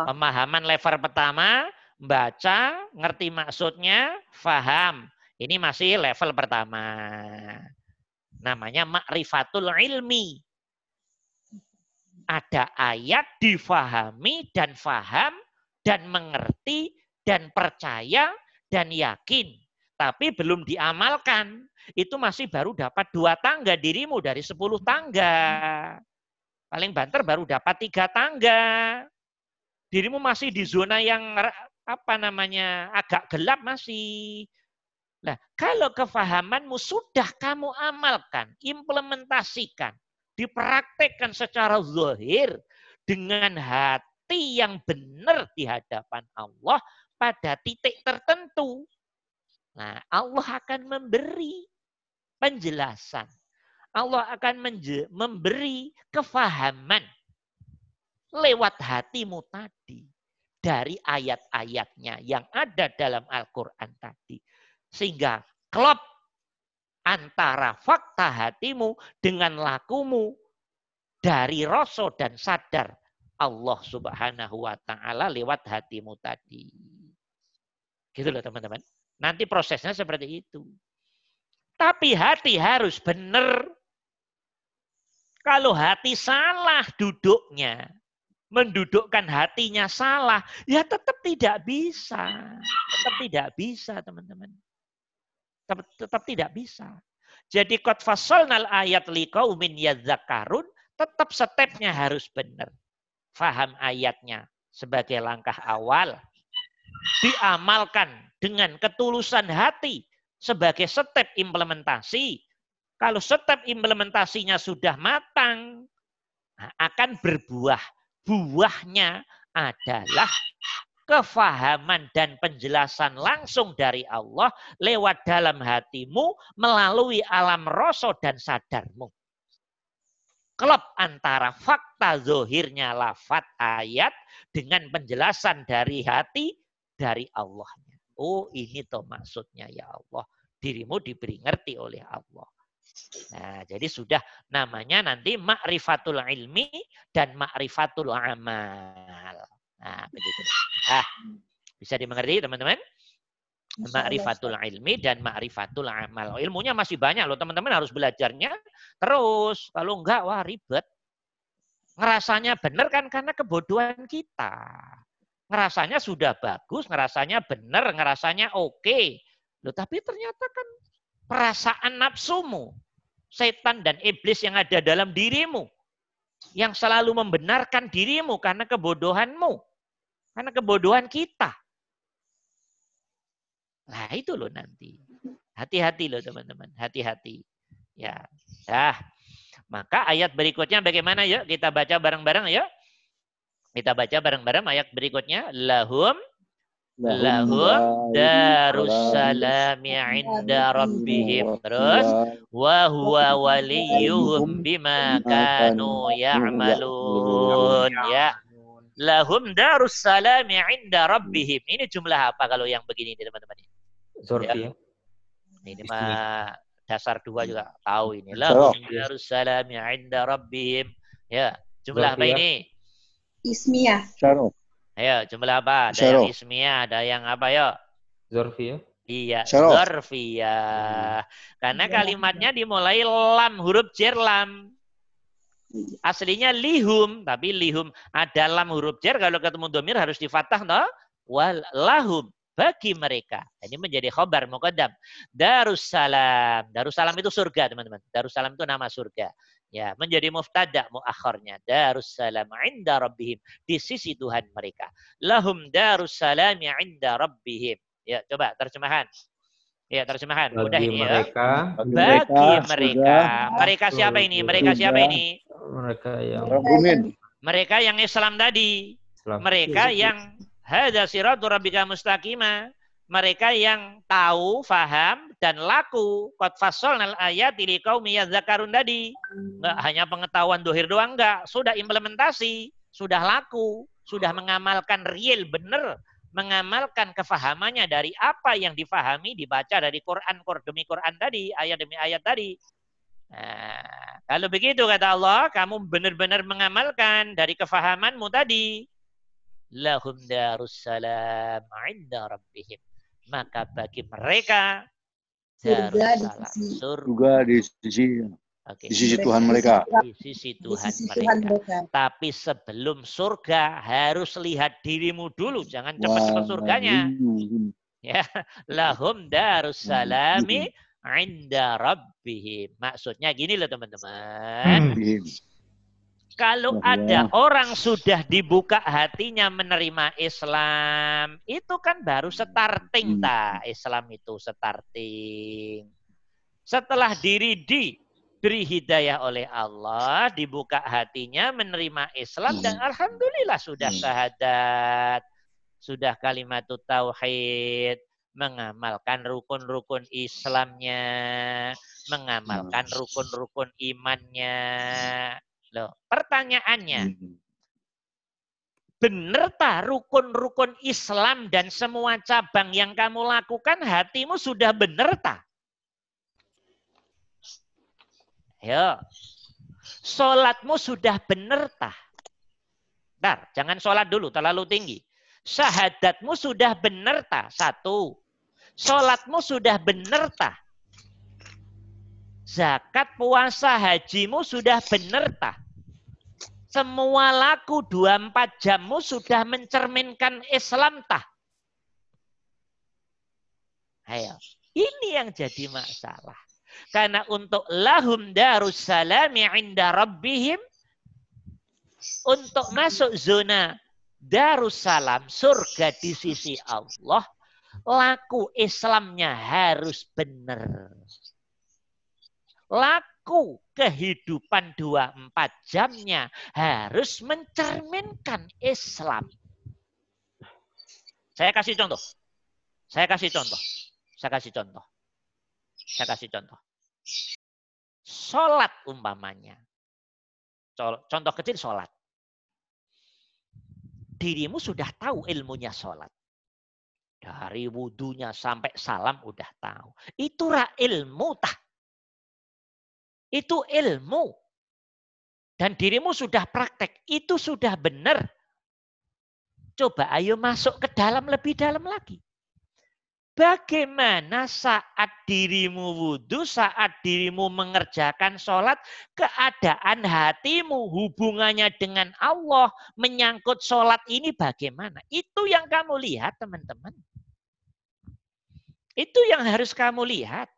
Pemahaman level pertama, baca, ngerti maksudnya, faham. Ini masih level pertama. Namanya makrifatul ilmi. Ada ayat difahami dan faham dan mengerti dan percaya dan yakin. Tapi belum diamalkan. Itu masih baru dapat dua tangga dirimu dari sepuluh tangga. Paling banter baru dapat tiga tangga. Dirimu masih di zona yang apa namanya agak gelap masih. Nah, kalau kefahamanmu sudah kamu amalkan, implementasikan, dipraktekkan secara zahir dengan hati yang benar di hadapan Allah pada titik tertentu. Nah, Allah akan memberi penjelasan Allah akan memberi kefahaman lewat hatimu tadi dari ayat-ayatnya yang ada dalam Al-Quran tadi. Sehingga klop antara fakta hatimu dengan lakumu dari rasa dan sadar Allah subhanahu wa ta'ala lewat hatimu tadi. Gitu loh teman-teman. Nanti prosesnya seperti itu. Tapi hati harus benar kalau hati salah duduknya, mendudukkan hatinya salah, ya tetap tidak bisa. Tetap tidak bisa, teman-teman. Tetap, tetap tidak bisa. Jadi kot fasolnal ayat liqaumin yadzakarun, tetap stepnya harus benar. Faham ayatnya sebagai langkah awal. Diamalkan dengan ketulusan hati sebagai step implementasi kalau step implementasinya sudah matang, akan berbuah. Buahnya adalah kefahaman dan penjelasan langsung dari Allah lewat dalam hatimu melalui alam rasa dan sadarmu. Klop antara fakta zohirnya lafat ayat dengan penjelasan dari hati dari Allahnya. Oh ini tuh maksudnya ya Allah. Dirimu diberi ngerti oleh Allah. Nah, jadi sudah namanya nanti ma'rifatul ilmi dan ma'rifatul amal. Nah, begitu. Ah, bisa dimengerti teman-teman? Ma'rifatul ilmi dan ma'rifatul amal. Ilmunya masih banyak loh, teman-teman harus belajarnya terus. Kalau enggak, wah ribet. Ngerasanya benar kan karena kebodohan kita. Ngerasanya sudah bagus, ngerasanya benar, ngerasanya oke. Okay. Loh, tapi ternyata kan perasaan nafsumu, setan dan iblis yang ada dalam dirimu, yang selalu membenarkan dirimu karena kebodohanmu, karena kebodohan kita. Nah itu loh nanti. Hati-hati loh teman-teman, hati-hati. Ya. Dah. Maka ayat berikutnya bagaimana yuk? Kita baca bareng-bareng yuk. Kita baca bareng-bareng ayat berikutnya. Lahum lahum darussalami inda rabbihim. Terus wa huwa waliyuhum bima kanu ya'malun. Ya. Lahum darussalami inda rabbihim. Ini jumlah apa kalau yang begini teman-teman? Zorfi. Ya. Ini mah dasar dua juga tahu ini. Lahum darussalami inda rabbihim. Ya, jumlah apa ini? Ismiyah. Syaruf. Ayo, jumlah apa? Ada yang ismiyah, ada yang apa ya? Zorfiyah. Iya, Zorfiyah. Karena iya. kalimatnya dimulai lam, huruf jer lam. Aslinya lihum, tapi lihum ada lam huruf jer kalau ketemu domir harus difatah no? Wal lahum bagi mereka. Ini menjadi khobar muqaddam. Darussalam. Darussalam itu surga, teman-teman. Darussalam itu nama surga. Ya, menjadi muftada muakhirnya. Darussalam inda rabbihim. Di sisi Tuhan mereka. Lahum darussalam inda rabbihim. Ya, coba terjemahan. Ya, terjemahan. Bagi Mudah ini mereka, ya. Bagi mereka. Mereka, mereka siapa ini? Mereka siapa ini? Mereka yang Mereka yang Islam tadi. Islam. Mereka yang hada siratu rabbika mustaqima mereka yang tahu, faham, dan laku. Qad fasolnal ayat ini kaum zakarun tadi. Enggak hanya pengetahuan dohir doang, enggak. Sudah implementasi, sudah laku, sudah mengamalkan real, benar. Mengamalkan kefahamannya dari apa yang difahami, dibaca dari Quran, demi Quran tadi, ayat demi ayat tadi. Nah, kalau begitu kata Allah, kamu benar-benar mengamalkan dari kefahamanmu tadi. Lahum darussalam inda rabbihim maka bagi mereka surga di sisi surga di sisi Okay. Di sisi Tuhan mereka. Di sisi Tuhan, di sisi Tuhan mereka. Tapi sebelum surga harus lihat dirimu dulu, jangan cepat-cepat surganya. Ya, lahum darussalami inda rabbihim. Maksudnya gini loh teman-teman. Hmm. Kalau ada orang sudah dibuka hatinya menerima Islam, itu kan baru starting hmm. ta Islam itu starting. Setelah diri diberi hidayah oleh Allah, dibuka hatinya menerima Islam dan hmm. alhamdulillah sudah hmm. syahadat, sudah kalimat tauhid, mengamalkan rukun-rukun Islamnya, mengamalkan rukun-rukun imannya, Loh, pertanyaannya, hmm. benar tak rukun-rukun Islam dan semua cabang yang kamu lakukan hatimu sudah benar tak? Ya. Sholatmu sudah benar tak? Bentar, jangan sholat dulu, terlalu tinggi. Syahadatmu sudah benar tak? Satu. Sholatmu sudah benar tak? Zakat, puasa, hajimu sudah benar tak? Semua laku 24 jammu sudah mencerminkan Islam tah? Ayo. Ini yang jadi masalah. Karena untuk lahum darussalami inda rabbihim untuk masuk zona darussalam surga di sisi Allah laku Islamnya harus benar laku kehidupan 24 jamnya harus mencerminkan Islam. Saya kasih contoh. Saya kasih contoh. Saya kasih contoh. Saya kasih contoh. Sholat umpamanya. Contoh kecil sholat. Dirimu sudah tahu ilmunya sholat. Dari wudhunya sampai salam udah tahu. Itulah ilmu tah itu ilmu. Dan dirimu sudah praktek, itu sudah benar. Coba ayo masuk ke dalam lebih dalam lagi. Bagaimana saat dirimu wudhu, saat dirimu mengerjakan sholat, keadaan hatimu, hubungannya dengan Allah, menyangkut sholat ini bagaimana? Itu yang kamu lihat teman-teman. Itu yang harus kamu lihat.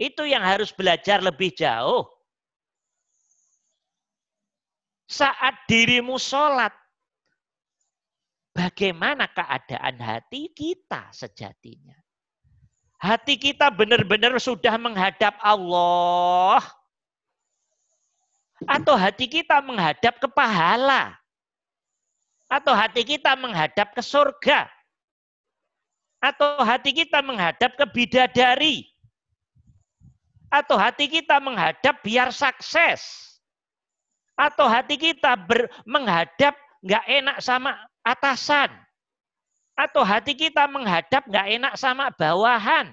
Itu yang harus belajar lebih jauh. Saat dirimu sholat, bagaimana keadaan hati kita sejatinya? Hati kita benar-benar sudah menghadap Allah. Atau hati kita menghadap ke pahala? Atau hati kita menghadap ke surga? Atau hati kita menghadap ke bidadari? Atau hati kita menghadap biar sukses? Atau hati kita ber, menghadap nggak enak sama atasan? Atau hati kita menghadap nggak enak sama bawahan?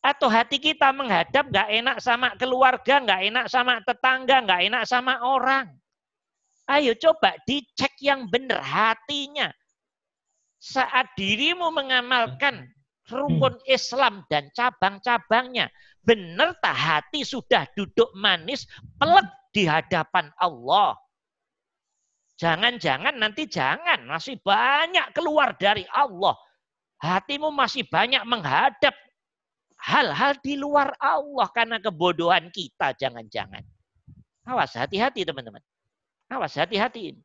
Atau hati kita menghadap nggak enak sama keluarga, nggak enak sama tetangga, nggak enak sama orang? Ayo coba dicek yang benar hatinya saat dirimu mengamalkan rukun Islam dan cabang-cabangnya, benar tak hati sudah duduk manis, pelek di hadapan Allah. Jangan-jangan nanti jangan, masih banyak keluar dari Allah. Hatimu masih banyak menghadap hal-hal di luar Allah karena kebodohan kita, jangan-jangan. Awas, hati-hati teman-teman. Awas, hati-hati.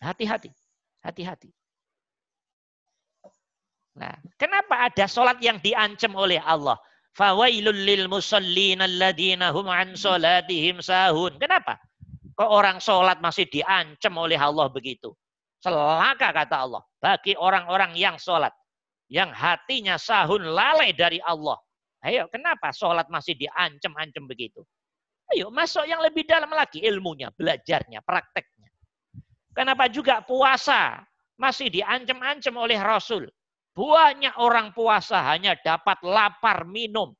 Hati-hati. Hati-hati. Nah, kenapa ada sholat yang diancam oleh Allah? Fawailul lil musallin alladina hum an sholatihim sahun. Kenapa? Kok orang sholat masih diancam oleh Allah begitu? Celaka kata Allah. Bagi orang-orang yang sholat. Yang hatinya sahun lalai dari Allah. Ayo, kenapa sholat masih diancam-ancam begitu? Ayo, masuk yang lebih dalam lagi ilmunya, belajarnya, prakteknya. Kenapa juga puasa masih diancam-ancam oleh Rasul? Banyak orang puasa hanya dapat lapar minum.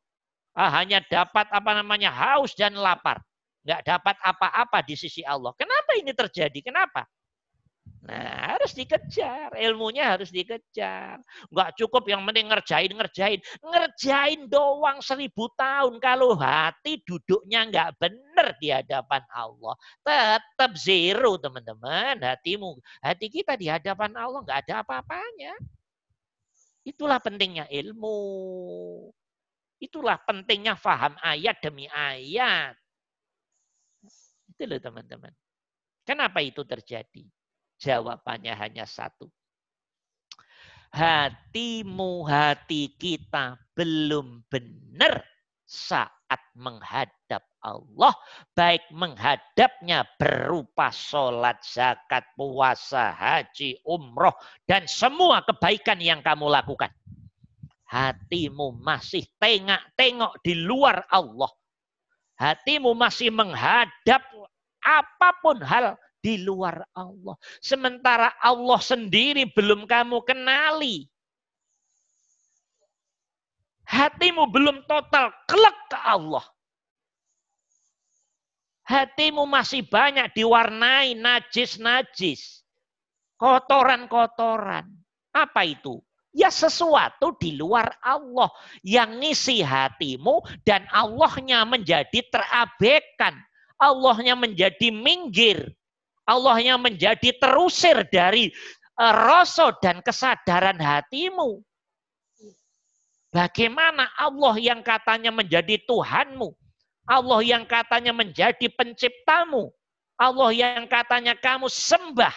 Ah, hanya dapat apa namanya haus dan lapar. Nggak dapat apa-apa di sisi Allah. Kenapa ini terjadi? Kenapa? Nah, harus dikejar. Ilmunya harus dikejar. Nggak cukup yang penting ngerjain-ngerjain. Ngerjain doang seribu tahun. Kalau hati duduknya nggak benar di hadapan Allah. Tetap zero, teman-teman. Hatimu, hati kita di hadapan Allah nggak ada apa-apanya. Itulah pentingnya ilmu. Itulah pentingnya faham ayat demi ayat. Itu loh teman-teman. Kenapa itu terjadi? Jawabannya hanya satu. Hatimu, hati kita belum benar saat menghadap Allah, baik menghadapnya berupa sholat, zakat, puasa, haji, umroh, dan semua kebaikan yang kamu lakukan. Hatimu masih tengok-tengok di luar Allah. Hatimu masih menghadap apa pun hal di luar Allah. Sementara Allah sendiri belum kamu kenali. Hatimu belum total kelak ke Allah. Hatimu masih banyak diwarnai najis-najis. Kotoran-kotoran. Apa itu? Ya sesuatu di luar Allah yang ngisi hatimu dan Allahnya menjadi terabaikan. Allahnya menjadi minggir. Allahnya menjadi terusir dari uh, rasa dan kesadaran hatimu. Bagaimana Allah yang katanya menjadi Tuhanmu, Allah yang katanya menjadi penciptamu. Allah yang katanya kamu sembah.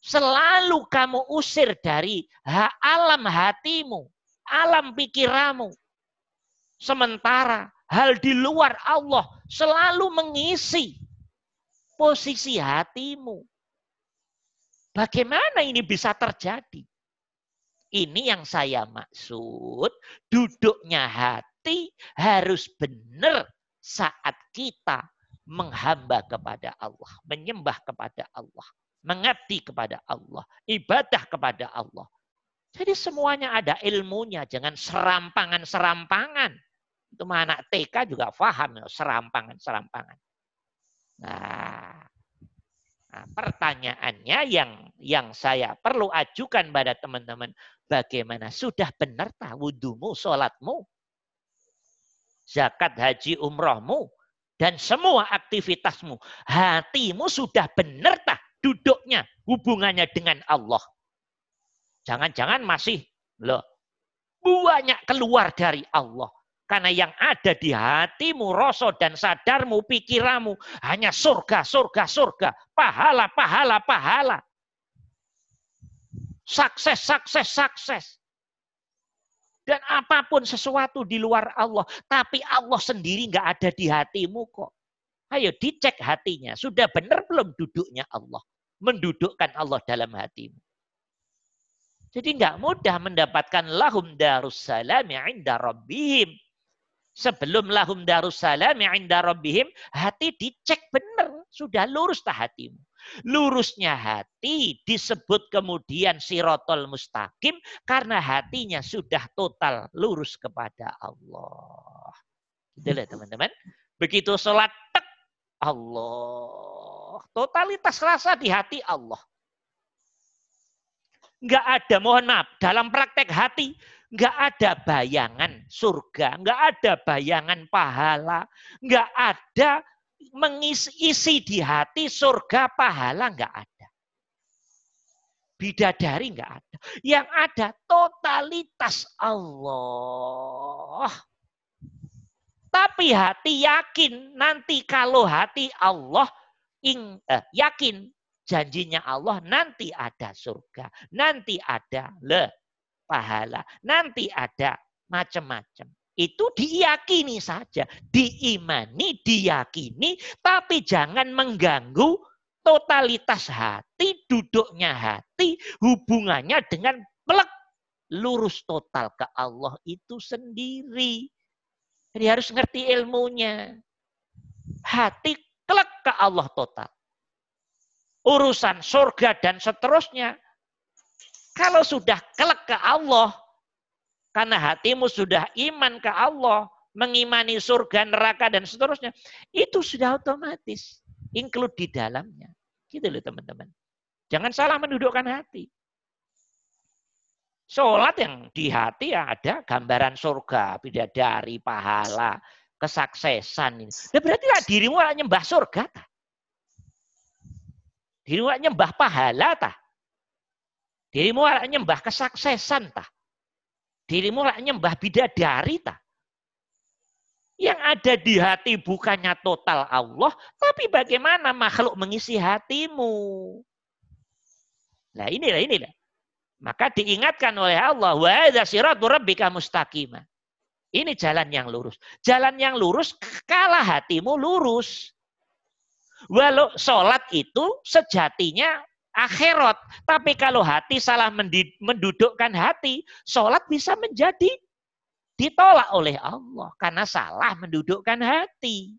Selalu kamu usir dari alam hatimu, alam pikiranmu. Sementara hal di luar Allah selalu mengisi posisi hatimu. Bagaimana ini bisa terjadi? Ini yang saya maksud, duduknya hati harus benar saat kita menghamba kepada Allah, menyembah kepada Allah, mengabdi kepada Allah, ibadah kepada Allah. Jadi semuanya ada ilmunya, jangan serampangan-serampangan. Itu anak TK juga paham ya, serampangan-serampangan. Nah, nah, pertanyaannya yang yang saya perlu ajukan pada teman-teman, bagaimana sudah benar tak wudhumu, sholatmu? zakat, haji, umrohmu, dan semua aktivitasmu. Hatimu sudah benar tak duduknya hubungannya dengan Allah. Jangan-jangan masih loh banyak keluar dari Allah. Karena yang ada di hatimu, rasa dan sadarmu, pikiranmu hanya surga, surga, surga, pahala, pahala, pahala. Sukses, sukses, sukses dan apa pun sesuatu di luar Allah. Tapi Allah sendiri nggak ada di hatimu kok. Ayo dicek hatinya. Sudah benar belum duduknya Allah? Mendudukkan Allah dalam hatimu. Jadi nggak mudah mendapatkan lahum darussalami inda rabbihim. Sebelum lahum darussalami inda rabbihim, hati dicek benar. Sudah lurus tak hatimu. Lurusnya hati disebut kemudian sirotol mustaqim karena hatinya sudah total lurus kepada Allah. Gitu teman-teman. Begitu sholat, tek, Allah. Totalitas rasa di hati Allah. Enggak ada, mohon maaf, dalam praktek hati, enggak ada bayangan surga, enggak ada bayangan pahala, enggak ada mengisi di hati surga pahala enggak ada. Bidadari enggak ada. Yang ada totalitas Allah. Tapi hati yakin nanti kalau hati Allah ing, eh, yakin janjinya Allah nanti ada surga, nanti ada le pahala, nanti ada macam-macam. Itu diyakini saja, diimani, diyakini, tapi jangan mengganggu totalitas hati, duduknya hati, hubungannya dengan pelek lurus total ke Allah itu sendiri. Jadi harus ngerti ilmunya. Hati kelak ke Allah total. Urusan surga dan seterusnya. Kalau sudah kelak ke Allah, karena hatimu sudah iman ke Allah, mengimani surga, neraka, dan seterusnya. Itu sudah otomatis. Include di dalamnya. Gitu loh teman-teman. Jangan salah mendudukkan hati. Sholat yang di hati ya ada gambaran surga, bidadari, pahala, kesuksesan. Ya berarti lah dirimu lah nyembah surga. Tak? Dirimu lah nyembah pahala. Tak? Dirimu lah nyembah kesuksesan. Tak? Dirimu lah nyembah bidadari tak? Yang ada di hati bukannya total Allah, tapi bagaimana makhluk mengisi hatimu. Nah inilah, inilah. Maka diingatkan oleh Allah, wa hadza siratu rabbika mustaqimah. Ini jalan yang lurus. Jalan yang lurus kalah hatimu lurus. Walau sholat itu sejatinya akhirat. Tapi kalau hati salah mendudukkan hati, sholat bisa menjadi ditolak oleh Allah. Karena salah mendudukkan hati.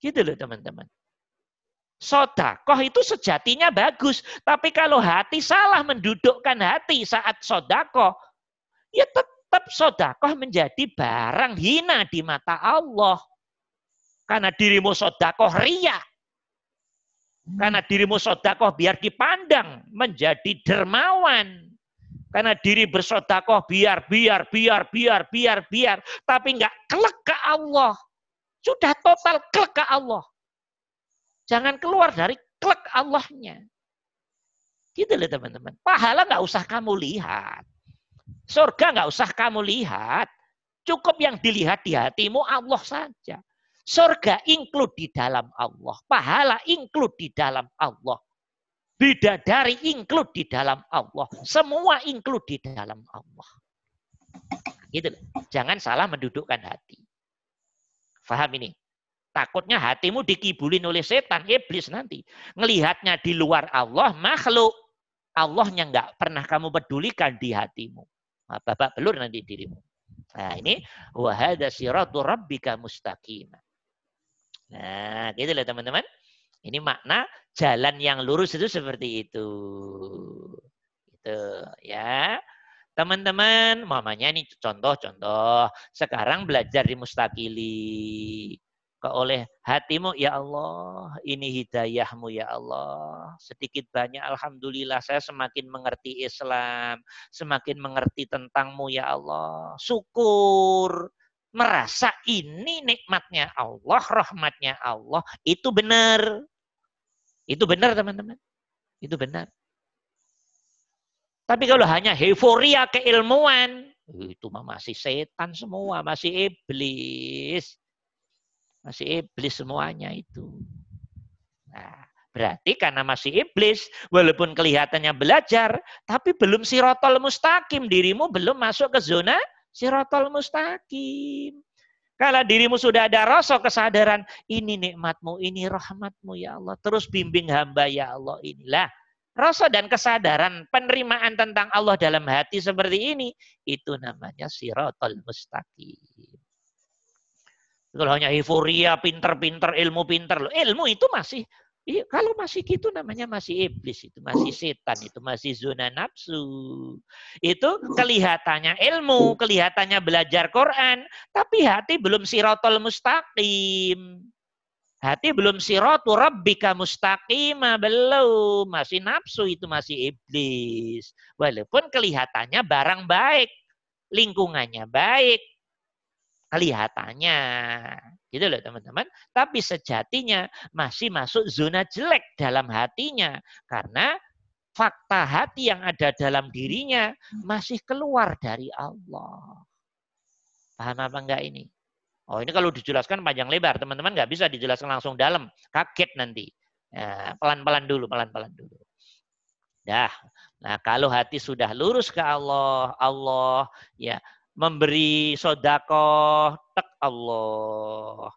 Gitu loh teman-teman. Sodakoh itu sejatinya bagus. Tapi kalau hati salah mendudukkan hati saat sodakoh, ya tetap sodakoh menjadi barang hina di mata Allah. Karena dirimu sodakoh riak. Karena dirimu sodakoh biar dipandang menjadi dermawan. Karena diri bersodakoh biar, biar, biar, biar, biar, biar. Tapi enggak kelek ke Allah. Sudah total kelek ke Allah. Jangan keluar dari kelek Allahnya. Gitu loh teman-teman. Pahala enggak usah kamu lihat. Surga enggak usah kamu lihat. Cukup yang dilihat di hatimu Allah saja. Surga include di dalam Allah. Pahala include di dalam Allah. Bidadari include di dalam Allah. Semua include di dalam Allah. Gitu. Jangan salah mendudukkan hati. Faham ini? Takutnya hatimu dikibulin oleh setan, iblis nanti. Ngelihatnya di luar Allah, makhluk. Allahnya nggak pernah kamu pedulikan di hatimu. Nah, babak belur nanti dirimu. Nah ini wahada siratu rabbika mustaqimah. Nah, gitu loh teman-teman. Ini makna jalan yang lurus itu seperti itu. Itu ya. Teman-teman, mamanya ini contoh-contoh. Sekarang belajar di mustakili. Oleh hatimu, ya Allah, ini hidayahmu ya Allah. Sedikit banyak, Alhamdulillah, saya semakin mengerti Islam. Semakin mengerti tentangmu ya Allah. Syukur merasa ini nikmatnya Allah, rahmatnya Allah, itu benar. Itu benar teman-teman. Itu benar. Tapi kalau hanya euforia keilmuan, itu masih setan semua, masih iblis. Masih iblis semuanya itu. Nah, berarti karena masih iblis, walaupun kelihatannya belajar, tapi belum sirotol mustaqim, dirimu belum masuk ke zona Sirotol mustaqim. Kalau dirimu sudah ada rasa kesadaran, ini nikmatmu, ini rahmatmu ya Allah. Terus bimbing hamba ya Allah inilah. Rasa dan kesadaran penerimaan tentang Allah dalam hati seperti ini, itu namanya siratul mustaqim. Kalau hanya euforia, pinter-pinter, ilmu pinter. Ilmu itu masih kalau masih gitu namanya masih iblis itu, masih setan itu, masih zona nafsu. Itu kelihatannya ilmu, kelihatannya belajar Quran, tapi hati belum sirotol mustaqim. Hati belum sirotu rabbika mustaqima, belum. Masih nafsu itu masih iblis. Walaupun kelihatannya barang baik, lingkungannya baik, kelihatannya. Gitu loh teman-teman. Tapi sejatinya masih masuk zona jelek dalam hatinya. Karena fakta hati yang ada dalam dirinya masih keluar dari Allah. Paham apa enggak ini? Oh ini kalau dijelaskan panjang lebar, teman-teman nggak bisa dijelaskan langsung dalam, kaget nanti. Ya, pelan-pelan dulu, pelan-pelan dulu. Dah. Nah kalau hati sudah lurus ke Allah, Allah ya memberi sodako Allah.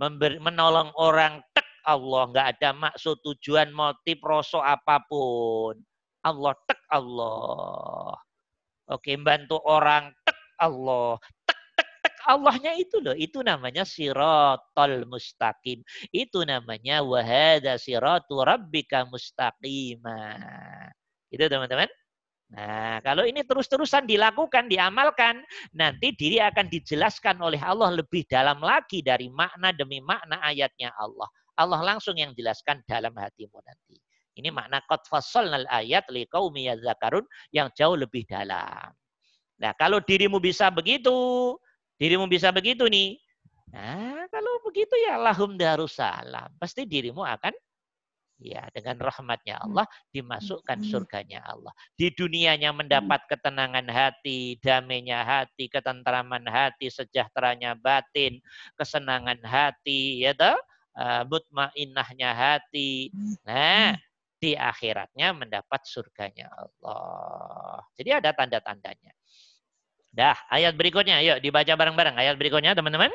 Memberi, menolong orang tek Allah. Nggak ada maksud tujuan motif rosok apa pun. Allah tek Allah. Oke, bantu orang tek Allah. Tek tek tek Allahnya itu loh. Itu namanya sirotol mustaqim. Itu namanya wahada siratu rabbika mustaqimah. Itu teman-teman. Nah, kalau ini terus-terusan dilakukan, diamalkan, nanti diri akan dijelaskan oleh Allah lebih dalam lagi dari makna demi makna ayatnya Allah. Allah langsung yang jelaskan dalam hatimu nanti. Ini makna qad fassalnal ayat liqaumi yadzakarun yang jauh lebih dalam. Nah, kalau dirimu bisa begitu, dirimu bisa begitu nih. Nah, kalau begitu ya lahum darussalam. Pasti dirimu akan Ya, dengan rahmatnya hmm. Allah dimasukkan hmm. surganya Allah. Di dunianya mendapat hmm. ketenangan hati, damainya hati, ketentraman hati, sejahteranya batin, kesenangan hati, ya toh? Uh, mutmainnahnya hati. Nah, di akhiratnya mendapat surganya Allah. Jadi ada tanda-tandanya. Dah, ayat berikutnya, yuk dibaca bareng-bareng. Ayat berikutnya, teman-teman.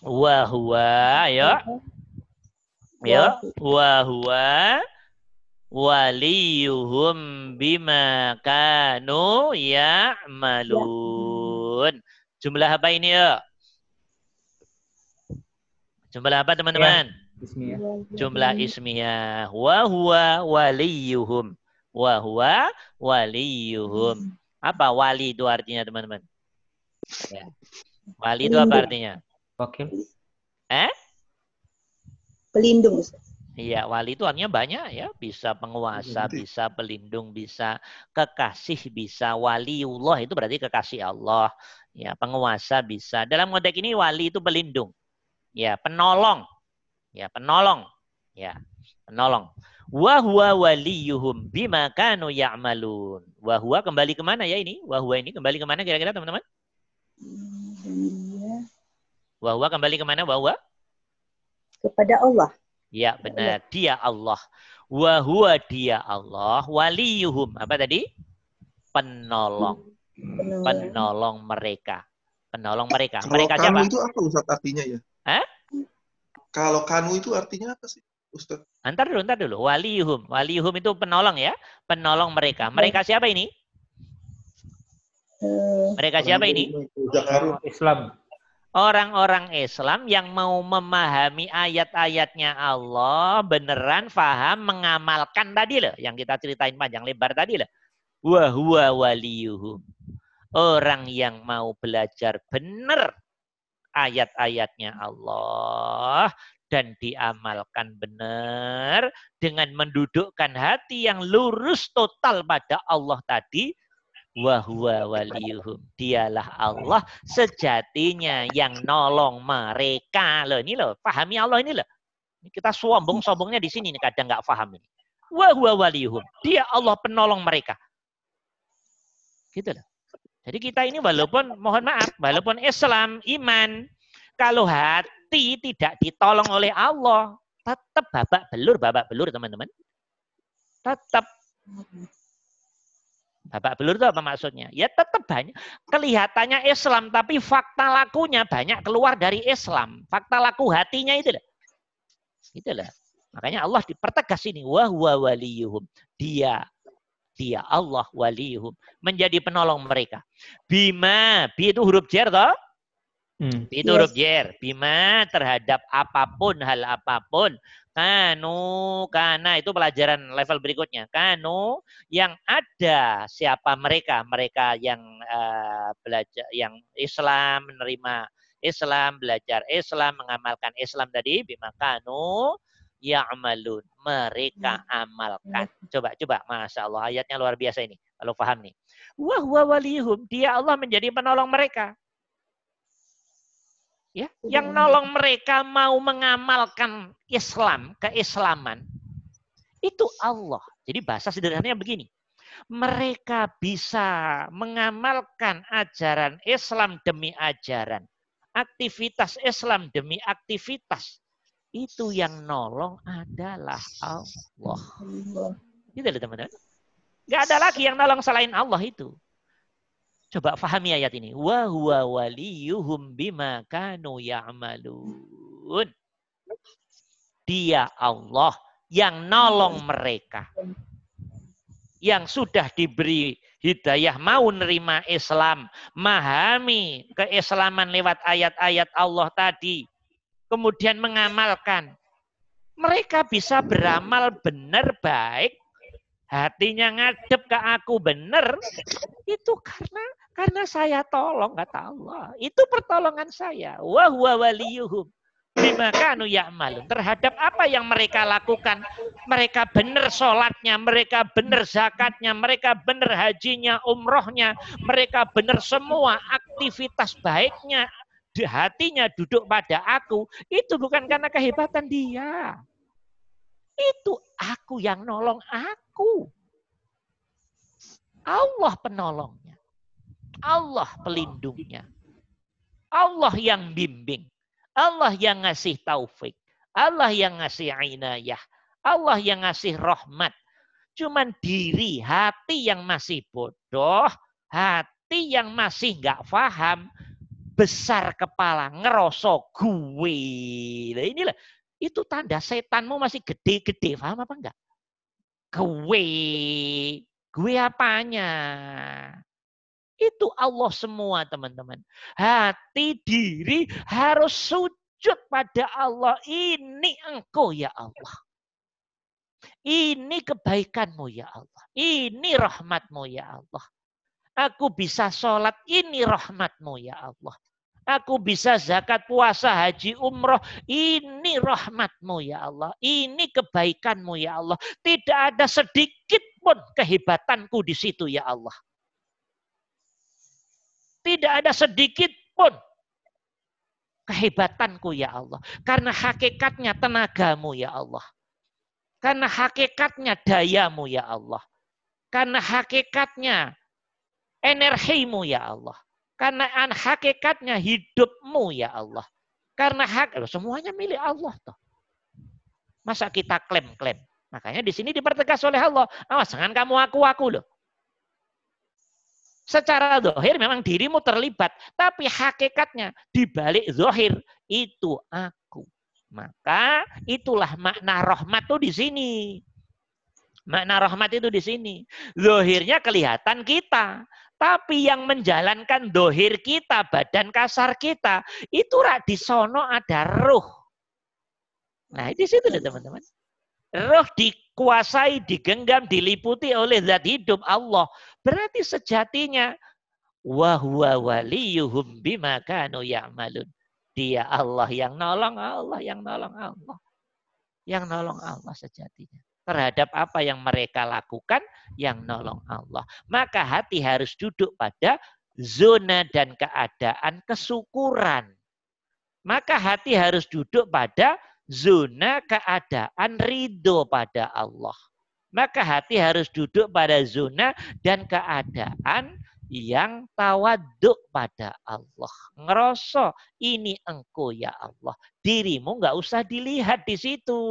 Wahwa, yuk ya wa huwa waliyuhum bima kanu ya'malun. Jumlah apa ini ya? Jumlah apa teman-teman? Ya. Jumlah ismiyah. Wa huwa waliyuhum. Wa huwa waliyuhum. Apa wali itu artinya teman-teman? Ya. Wali itu apa artinya? Wakil. Eh? Pelindung. Iya, wali itu artinya banyak ya, bisa penguasa, bisa pelindung, bisa kekasih, bisa waliullah itu berarti kekasih Allah. Ya, penguasa bisa. Dalam konteks ini wali itu pelindung. Ya, penolong. Ya, penolong. Ya, penolong. Wa huwa waliyuhum bima kanu ya'malun. Wa huwa kembali ke mana ya ini? Wa huwa ini kembali ke mana kira-kira teman-teman? Wa huwa kembali ke mana? Wa huwa? Kepada Allah. Ya benar, dia Allah. Wa huwa dia Allah, waliyuhum. Apa tadi? Penolong. Penolong, Penolong mereka. Penolong mereka. Kalau mereka kanu siapa? itu apa Ustaz artinya ya? Hah? Kalau kanu itu artinya apa sih? Ustaz. Antar dulu, antar dulu. Waliyuhum. Waliyuhum itu penolong ya. Penolong mereka. Mereka siapa ini? Eh, mereka siapa ini? Islam orang-orang Islam yang mau memahami ayat-ayatnya Allah, beneran faham, mengamalkan tadi loh, yang kita ceritain panjang lebar tadi loh. Wahwa waliyuhum. Orang yang mau belajar benar ayat-ayatnya Allah dan diamalkan benar dengan mendudukkan hati yang lurus total pada Allah tadi, Wahwa waliyuhum. Dialah Allah sejatinya yang nolong mereka. Loh ini loh, pahami Allah ini loh. Kita sombong-sombongnya di sini kadang nggak paham ini. Wahwa waliyuhum. Dia Allah penolong mereka. Gitu loh. Jadi kita ini walaupun mohon maaf, walaupun Islam, iman, kalau hati tidak ditolong oleh Allah, tetap babak belur, babak belur teman-teman. Tetap Bapak belur itu apa maksudnya? Ya tetap banyak. Kelihatannya Islam, tapi fakta lakunya banyak keluar dari Islam. Fakta laku hatinya itu lah. Itulah. Makanya Allah dipertegas ini. Wahwa waliyuhum. Dia. Dia Allah waliyuhum. Menjadi penolong mereka. Bima. Bi itu huruf jer toh? Hmm. Itu yes. jer. Bima terhadap apa pun, hal apa pun. Kanu, kana itu pelajaran level berikutnya. Kanu yang ada siapa mereka? Mereka yang uh, belajar, yang Islam menerima Islam, belajar Islam, mengamalkan Islam tadi. Bima kanu ya'malun. Mereka hmm. amalkan. Coba, coba. Masya Allah. Ayatnya luar biasa ini. Kalau paham nih. Wah, walihum. Dia Allah menjadi penolong mereka ya yang nolong mereka mau mengamalkan Islam keislaman. Itu Allah. Jadi bahasa sederhananya begini. Mereka bisa mengamalkan ajaran Islam demi ajaran. Aktivitas Islam demi aktivitas. Itu yang nolong adalah Allah. Itu teman-teman. Gak ada lagi yang nolong selain Allah itu. Coba fahami ayat ini. Wa huwa waliyuhum bima kanu ya'malun. Dia Allah yang nolong mereka. Yang sudah diberi hidayah mau nerima Islam, memahami keislaman lewat ayat-ayat Allah tadi, kemudian mengamalkan. Mereka bisa beramal benar baik, hatinya ngadep ke aku benar, itu karena karena saya tolong, kata Allah. Itu pertolongan saya. Wa huwa waliyuhum. Bima kanu ya'malun. Terhadap apa yang mereka lakukan. Mereka benar sholatnya, mereka benar zakatnya, mereka benar hajinya, umrohnya. Mereka benar semua aktivitas baiknya. Di hatinya duduk pada aku. Itu bukan karena kehebatan dia. Itu aku yang nolong aku. Allah penolongnya. Allah pelindungnya. Allah yang bimbing. Allah yang ngasih taufik. Allah yang ngasih inayah. Allah yang ngasih rahmat. Cuman diri, hati yang masih bodoh, hati yang masih nggak paham, besar kepala, ngerosok gue. Nah, inilah itu tanda setanmu masih gede-gede, paham apa enggak? Gue, gue apanya? Itu Allah semua teman-teman. Hati diri harus sujud pada Allah. Ini engkau ya Allah. Ini kebaikanmu ya Allah. Ini rahmatmu ya Allah. Aku bisa sholat, ini rahmatmu ya Allah. Aku bisa zakat, puasa, haji, umroh. Ini rahmatmu ya Allah. Ini kebaikanmu ya Allah. Tidak ada sedikit pun kehebatanku di situ ya Allah. Tidak ada sedikit pun kehebatanku ya Allah. Karena hakikatnya tenagamu ya Allah. Karena hakikatnya dayamu ya Allah. Karena hakikatnya energimu ya Allah. Karena hakikatnya hidupmu ya Allah. Karena hak semuanya milik Allah toh. Masa kita klaim-klaim? Makanya di sini dipertegas oleh Allah. Awas jangan kamu aku-aku loh. Secara zohir memang dirimu terlibat, tapi hakikatnya di balik zohir itu aku. Maka itulah makna rahmat itu di sini. Makna rahmat itu di sini. Zohirnya kelihatan kita. Tapi yang menjalankan dohir kita, badan kasar kita, itu di sono ada ruh. Nah, di situ teman-teman. Roh dikuasai, digenggam, diliputi oleh zat hidup Allah. Berarti sejatinya wahwa waliyuhum bima kanu ya'malun. Dia Allah yang nolong, Allah yang nolong Allah. Yang nolong Allah sejatinya. Terhadap apa yang mereka lakukan, yang nolong Allah. Maka hati harus duduk pada zona dan keadaan kesyukuran. Maka hati harus duduk pada zona keadaan ridho pada Allah. Maka hati harus duduk pada zona dan keadaan yang tawaduk pada Allah. Ngerosok, ini engkau ya Allah. Dirimu nggak usah dilihat di situ.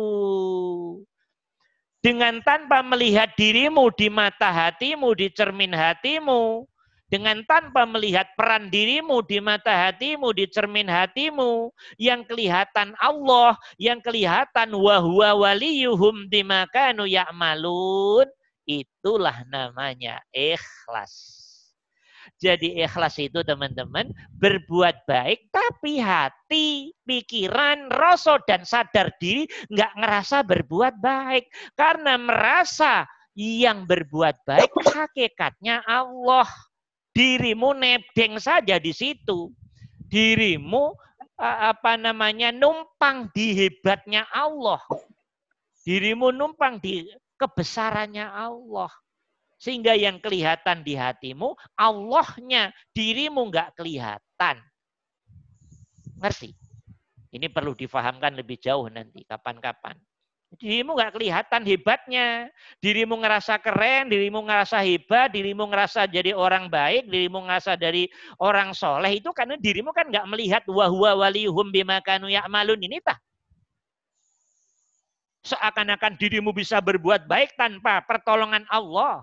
Dengan tanpa melihat dirimu di mata hatimu, di cermin hatimu, dengan tanpa melihat peran dirimu di mata hatimu, di cermin hatimu, yang kelihatan Allah, yang kelihatan wahwa waliyuhum dimakanu ya'malun, itulah namanya ikhlas. Jadi ikhlas itu teman-teman berbuat baik tapi hati, pikiran, rasa dan sadar diri nggak ngerasa berbuat baik. Karena merasa yang berbuat baik hakikatnya Allah. Dirimu nebeng saja di situ. Dirimu apa namanya numpang di hebatnya Allah. Dirimu numpang di kebesarannya Allah. Sehingga yang kelihatan di hatimu, Allahnya, dirimu nggak kelihatan. Ngerti? Ini perlu difahamkan lebih jauh nanti, kapan-kapan. Dirimu nggak kelihatan hebatnya. Dirimu ngerasa keren, dirimu ngerasa hebat, dirimu ngerasa jadi orang baik, dirimu ngerasa dari orang soleh. Itu karena dirimu kan nggak melihat wahwa walihum bimakanu ya'malun ini tah. Seakan-akan dirimu bisa berbuat baik tanpa pertolongan Allah.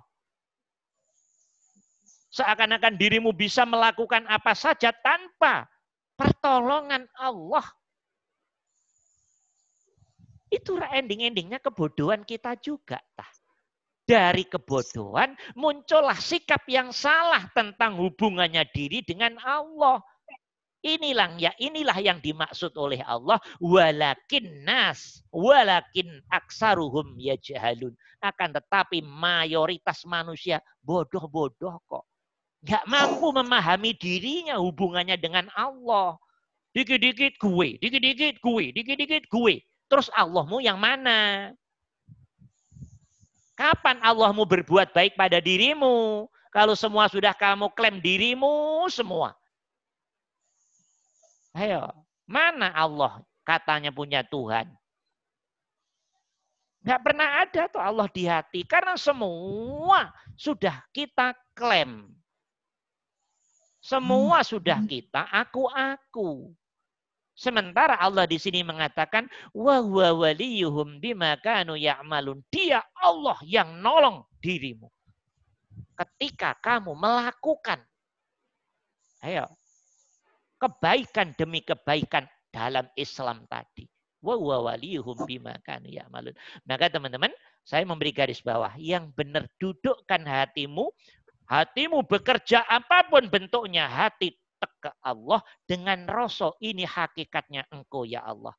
Seakan-akan dirimu bisa melakukan apa saja tanpa pertolongan Allah. Itu ending-endingnya kebodohan kita juga. Tah. Dari kebodohan muncullah sikap yang salah tentang hubungannya diri dengan Allah. Inilah ya inilah yang dimaksud oleh Allah walakin nas walakin aksaruhum yajhalun akan tetapi mayoritas manusia bodoh-bodoh kok nggak mampu memahami dirinya hubungannya dengan Allah. Dikit-dikit gue, dikit-dikit gue, dikit-dikit gue. Terus Allahmu yang mana? Kapan Allahmu berbuat baik pada dirimu? Kalau semua sudah kamu klaim dirimu semua. Ayo, mana Allah katanya punya Tuhan? Nggak pernah ada tuh Allah di hati. Karena semua sudah kita klaim. Semua sudah hmm. kita aku-aku. Sementara Allah di sini mengatakan wa huwa waliyuhum bima kanu ya'malun. Dia Allah yang nolong dirimu. Ketika kamu melakukan ayo kebaikan demi kebaikan dalam Islam tadi. Wa huwa waliyuhum bima kanu ya'malun. Maka teman-teman, saya memberi garis bawah yang benar dudukkan hatimu Hatimu bekerja apa pun bentuknya, hati ke Allah dengan rasa ini hakikatnya engkau ya Allah.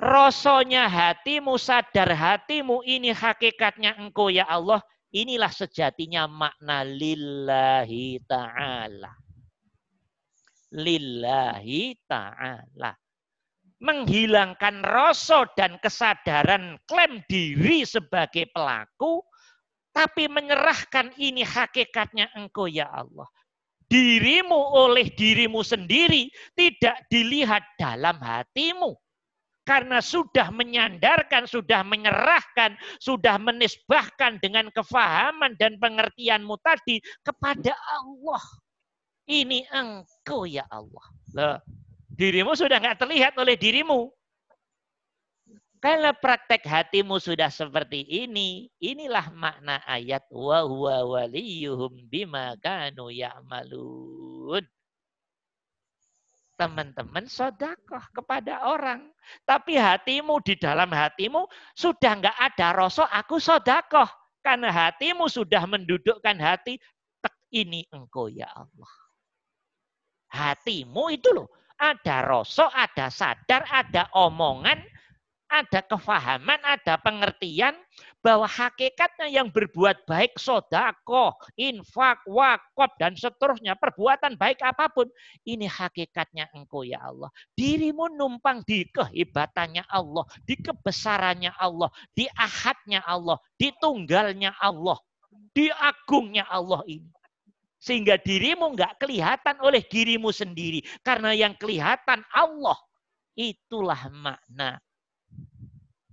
Rasanya hatimu sadar hatimu ini hakikatnya engkau ya Allah. Inilah sejatinya makna lillahi ta'ala. Lillahi ta'ala. Menghilangkan rasa dan kesadaran klaim diri sebagai pelaku tapi menyerahkan ini hakikatnya engkau ya Allah. Dirimu oleh dirimu sendiri tidak dilihat dalam hatimu. Karena sudah menyandarkan, sudah menyerahkan, sudah menisbahkan dengan kefahaman dan pengertianmu tadi kepada Allah. Ini engkau ya Allah. Loh, dirimu sudah nggak terlihat oleh dirimu. Kalau praktek hatimu sudah seperti ini, inilah makna ayat wa huwa waliyuhum bima kanu ya'malun. Teman-teman sodakoh kepada orang. Tapi hatimu di dalam hatimu sudah nggak ada rasa aku sodakoh. Karena hatimu sudah mendudukkan hati, tek ini engkau ya Allah. Hatimu itu loh, ada rasa, ada sadar, ada omongan, ada kefahaman, ada pengertian bahwa hakikatnya yang berbuat baik sodako, infak, wakop, dan seterusnya. Perbuatan baik apa pun. Ini hakikatnya engkau ya Allah. Dirimu numpang di kehebatannya Allah, di kebesarannya Allah, di ahadnya Allah, di tunggalnya Allah, di agungnya Allah ini. Sehingga dirimu nggak kelihatan oleh dirimu sendiri. Karena yang kelihatan Allah. Itulah makna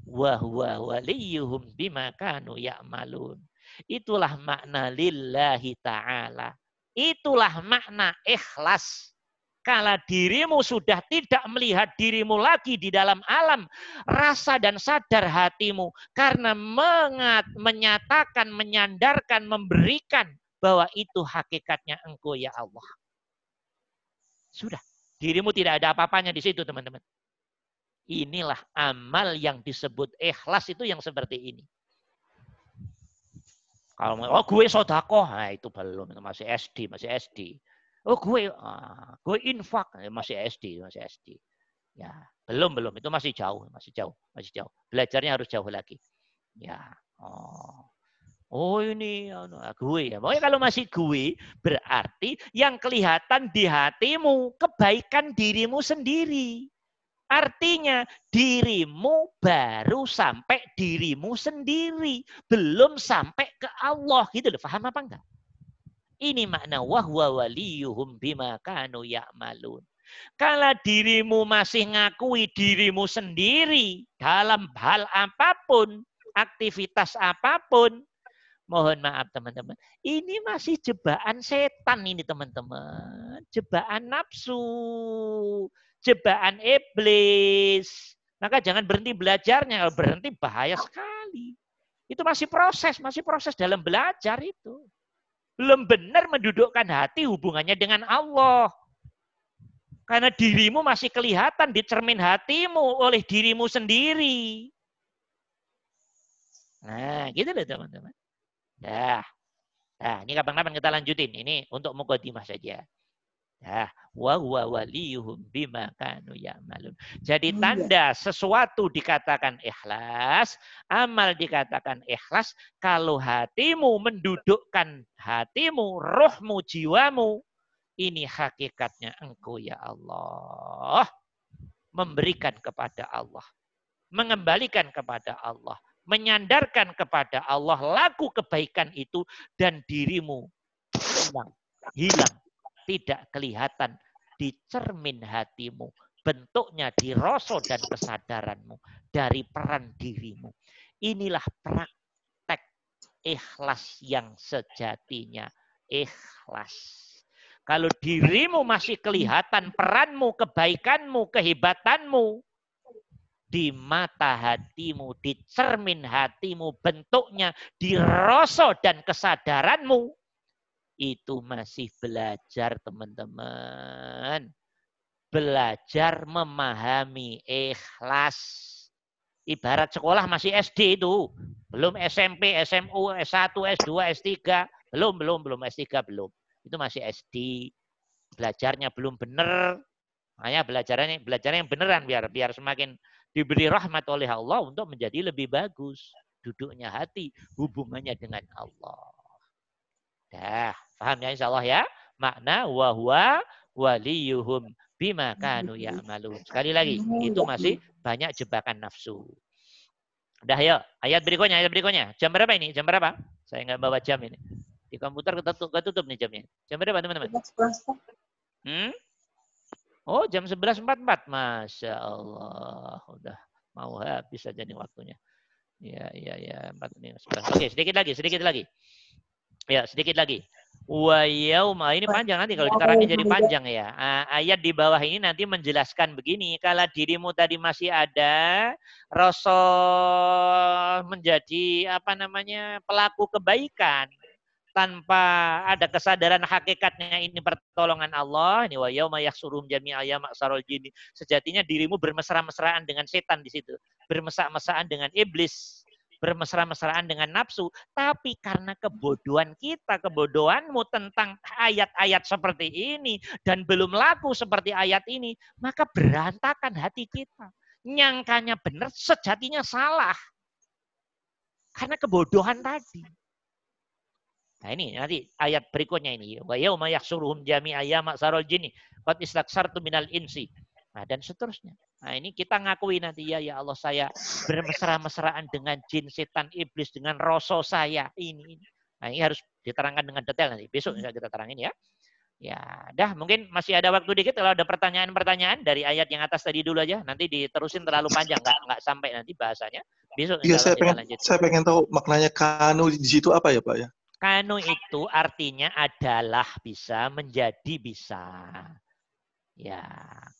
wa huwa waliyuhum bima kanu ya'malun. Itulah makna lillahi ta'ala. Itulah makna ikhlas. kala dirimu sudah tidak melihat dirimu lagi di dalam alam rasa dan sadar hatimu karena mengat, menyatakan, menyandarkan, memberikan bahwa itu hakikatnya engkau ya Allah. Sudah, dirimu tidak ada apa-apanya di situ teman-teman. Inilah amal yang disebut ikhlas itu yang seperti ini. Kalau oh gue sodako, nah itu belum, masih SD, masih SD. Oh gue, ah, gue infak, eh, masih SD, masih SD. Ya, belum, belum, itu masih jauh, masih jauh, masih jauh. Belajarnya harus jauh lagi. Ya, oh. Oh ini ah, gue ya. Pokoknya kalau masih gue berarti yang kelihatan di hatimu kebaikan dirimu sendiri. Artinya dirimu baru sampai dirimu sendiri, belum sampai ke Allah gitu loh. Paham apa enggak? Ini makna wahwa waliyuhum bima kanu ya'malun. Kalau dirimu masih ngakui dirimu sendiri dalam hal apa pun, aktivitas apa pun, mohon maaf teman-teman. Ini masih jebakan setan ini teman-teman. Jebakan nafsu jebakan iblis. Maka jangan berhenti belajarnya. Kalau berhenti bahaya sekali. Itu masih proses, masih proses dalam belajar itu. Belum benar mendudukkan hati hubungannya dengan Allah. Karena dirimu masih kelihatan di cermin hatimu oleh dirimu sendiri. Nah, gitu deh teman-teman. Nah, nah ini kapan-kapan kita lanjutin. Ini untuk mukodimah saja. Ya, wa huwa waliyuhum bima kanu ya'malun. Jadi iya. tanda sesuatu dikatakan ikhlas, amal dikatakan ikhlas kalau hatimu mendudukkan hatimu, rohmu, jiwamu. Ini hakikatnya engkau ya Allah. Memberikan kepada Allah. Mengembalikan kepada Allah. Menyandarkan kepada Allah laku kebaikan itu dan dirimu hilang. Hilang tidak kelihatan di cermin hatimu. Bentuknya di rasa dan kesadaranmu dari peran dirimu. Inilah praktek ikhlas yang sejatinya. Ikhlas. Kalau dirimu masih kelihatan peranmu, kebaikanmu, kehebatanmu, di mata hatimu, di cermin hatimu, bentuknya di rasa dan kesadaranmu, itu masih belajar teman-teman. Belajar memahami ikhlas. Ibarat sekolah masih SD itu. Belum SMP, SMU, S1, S2, S3. Belum, belum, belum. S3 belum. Itu masih SD. Belajarnya belum benar. Makanya belajarnya belajarnya yang beneran biar biar semakin diberi rahmat oleh Allah untuk menjadi lebih bagus duduknya hati hubungannya dengan Allah. Dah, paham ya insya Allah ya? Makna wahwa waliyuhum bima kanu ya'malun. Sekali lagi, itu masih banyak jebakan nafsu. Dah ya, ayat berikutnya, ayat berikutnya. Jam berapa ini? Jam berapa? Saya nggak bawa jam ini. Di komputer ketutup, ketutup nih jamnya. Jam berapa teman-teman? Hmm? Oh, jam 11.44. Masya Allah. Udah mau habis aja nih waktunya. Ya, ya, ya. Empat ini. Oke, sedikit lagi, sedikit lagi. Ya, sedikit lagi. Wa yauma ini panjang nanti kalau kita jadi panjang ya. Ayat di bawah ini nanti menjelaskan begini, kalau dirimu tadi masih ada rasul menjadi apa namanya? pelaku kebaikan tanpa ada kesadaran hakikatnya ini pertolongan Allah ini wa yauma yahsurum jami'a ya maksarul jini sejatinya dirimu bermesra-mesraan dengan setan di situ bermesra-mesraan dengan iblis bermesra-mesraan dengan nafsu, tapi karena kebodohan kita, kebodohanmu tentang ayat-ayat seperti ini dan belum laku seperti ayat ini, maka berantakan hati kita. Nyangkanya benar, sejatinya salah. Karena kebodohan tadi. Nah ini nanti ayat berikutnya ini. Wa yauma yahsuruhum jami'a ya ma'sarul jinni qad istaksartu minal insi. Nah, dan seterusnya. Nah, ini kita ngakui nanti ya ya Allah saya bermesra-mesraan dengan jin, setan, iblis dengan rasa saya ini. Nah, ini harus diterangkan dengan detail nanti. Besok bisa kita terangin ya. Ya, dah mungkin masih ada waktu dikit kalau ada pertanyaan-pertanyaan dari ayat yang atas tadi dulu aja. Nanti diterusin terlalu panjang, nggak nggak sampai nanti bahasanya. Besok Iya, saya pengen lanjut. saya pengen tahu maknanya kanu di situ apa ya, Pak ya? Kanu itu artinya adalah bisa menjadi bisa. Ya,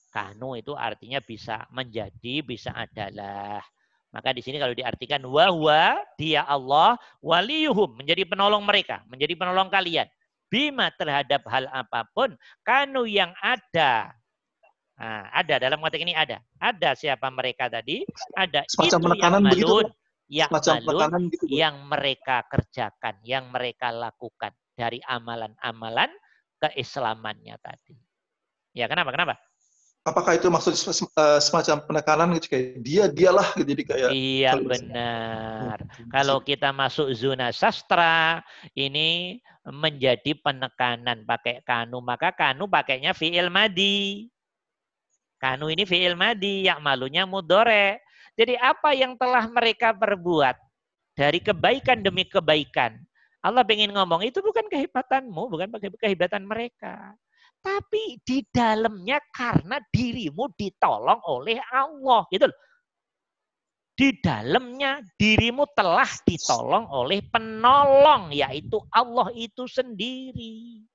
kanu itu artinya bisa menjadi, bisa adalah. Maka di sini kalau diartikan wahwa dia Allah waliyuhum menjadi penolong mereka, menjadi penolong kalian. Bima terhadap hal apa pun kanu yang ada. Nah, ada dalam konteks ini ada. Ada siapa mereka tadi? Ada Semacam itu yang begitu, malun, yang malun, gitu. Yang mereka kerjakan, yang mereka lakukan dari amalan-amalan keislamannya tadi. Ya, kenapa? Kenapa? Apakah itu maksud sem- eh, semacam penekanan gitu kayak dia dialah gitu jadi kayak Iya benar. Kalau kita masuk zona sastra, ini menjadi penekanan pakai kanu. Maka kanu pakainya fi'il madi. Kanu ini fi'il madi, yang malunya mudore. Jadi apa yang telah mereka perbuat dari kebaikan demi kebaikan. Allah ingin ngomong, itu bukan kehebatanmu, bukan kehebatan mereka. Tapi di dalamnya karena dirimu ditolong oleh Allah. Gitu loh. Di dalamnya dirimu telah ditolong oleh penolong, yaitu Allah itu sendiri.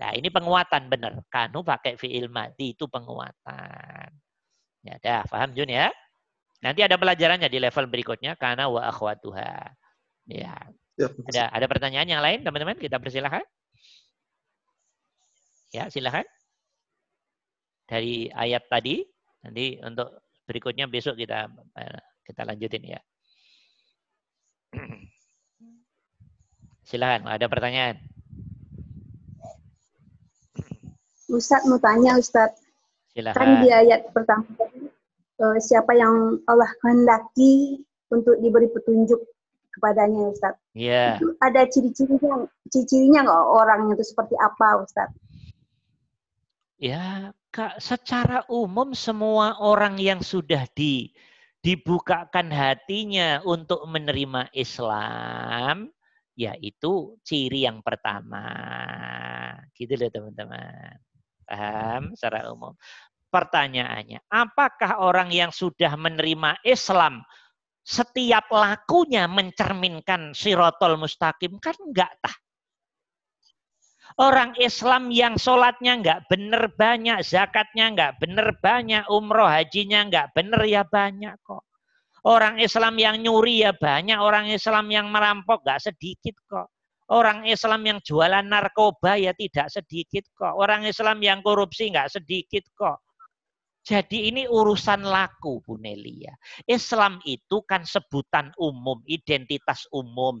Nah ini penguatan benar. Kanu pakai fi'il mati itu penguatan. Ya dah, paham Jun ya? Nanti ada pelajarannya di level berikutnya karena wa akhwatuha. Ya, ya, ada ada pertanyaan yang lain teman-teman? Kita persilahkan. Ya, silakan. Dari ayat tadi, nanti untuk berikutnya besok kita eh, kita lanjutin ya. Silakan, ada pertanyaan. Ustadz mau tanya Ustadz, kan Silakan. di ayat pertama eh, siapa yang Allah kehendaki untuk diberi petunjuk kepadanya Ustadz. Ya, Itu ada ciri-cirinya, ciri-cirinya nggak orangnya itu seperti apa Ustadz? Ya Kak, secara umum semua orang yang sudah di dibukakan hatinya untuk menerima Islam, yaitu ciri yang pertama. Gitu loh teman-teman. Paham secara umum. Pertanyaannya, apakah orang yang sudah menerima Islam setiap lakunya mencerminkan sirotol mustaqim? Kan enggak tah. Orang Islam yang sholatnya enggak bener banyak, zakatnya enggak bener banyak, umroh hajinya enggak bener ya banyak kok. Orang Islam yang nyuri ya banyak, orang Islam yang merampok enggak sedikit kok. Orang Islam yang jualan narkoba ya tidak sedikit kok. Orang Islam yang korupsi enggak sedikit kok. Jadi ini urusan laku, Bu Nelia. Islam itu kan sebutan umum, identitas umum.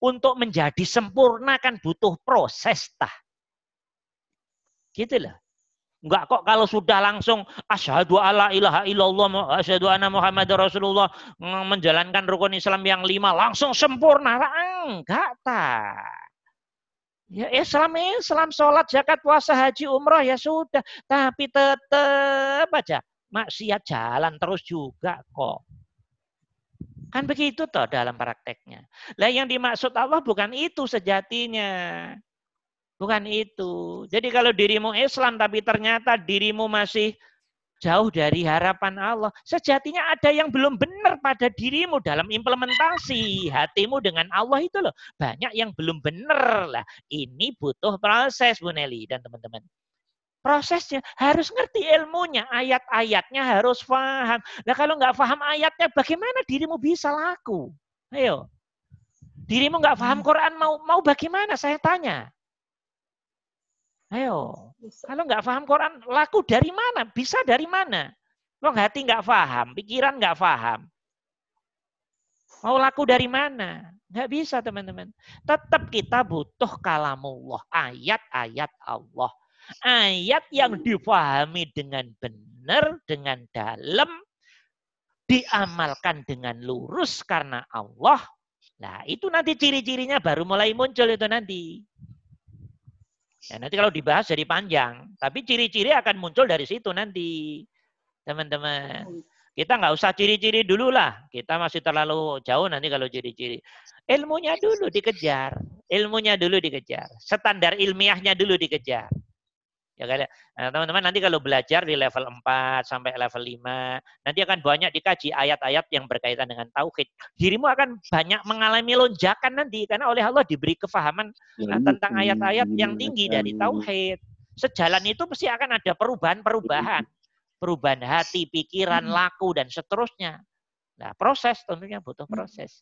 Untuk menjadi sempurna kan butuh proses tah. Gitu loh. Enggak kok kalau sudah langsung asyhadu alla ilaha illallah asyhadu anna muhammad rasulullah menjalankan rukun Islam yang lima langsung sempurna. Enggak ta. Ya Islam Islam sholat zakat puasa haji umroh ya sudah. Tapi tetap aja maksiat jalan terus juga kok. Kan begitu toh dalam prakteknya. Lah yang dimaksud Allah bukan itu sejatinya. Bukan itu. Jadi kalau dirimu Islam tapi ternyata dirimu masih jauh dari harapan Allah. Sejatinya ada yang belum benar pada dirimu dalam implementasi hatimu dengan Allah itu loh. Banyak yang belum benar lah. Ini butuh proses Bu Nelly dan teman-teman. Prosesnya harus ngerti ilmunya, ayat-ayatnya harus paham. Nah kalau nggak paham ayatnya, bagaimana dirimu bisa laku? Ayo, dirimu nggak paham Quran mau mau bagaimana? Saya tanya. Ayo, kalau nggak paham Quran, laku dari mana? Bisa dari mana? Wong hati nggak paham, pikiran nggak paham. Mau laku dari mana? Nggak bisa teman-teman. Tetap kita butuh kalamullah, ayat-ayat Allah. Ayat yang difahami dengan benar, dengan dalam, diamalkan dengan lurus karena Allah. Nah itu nanti ciri-cirinya baru mulai muncul itu nanti. Ya, nanti kalau dibahas jadi panjang. Tapi ciri-ciri akan muncul dari situ nanti. Teman-teman. Kita nggak usah ciri-ciri dulu lah. Kita masih terlalu jauh nanti kalau ciri-ciri. Ilmunya dulu dikejar. Ilmunya dulu dikejar. Standar ilmiahnya dulu dikejar. Ya kan? Nah, teman-teman nanti kalau belajar di level 4 sampai level 5, nanti akan banyak dikaji ayat-ayat yang berkaitan dengan tauhid. Dirimu akan banyak mengalami lonjakan nanti karena oleh Allah diberi kefahaman nah, tentang ayat-ayat yang tinggi dari tauhid. sejalan itu pasti akan ada perubahan-perubahan. Perubahan hati, pikiran, laku, dan seterusnya. Nah, proses tentunya butuh proses.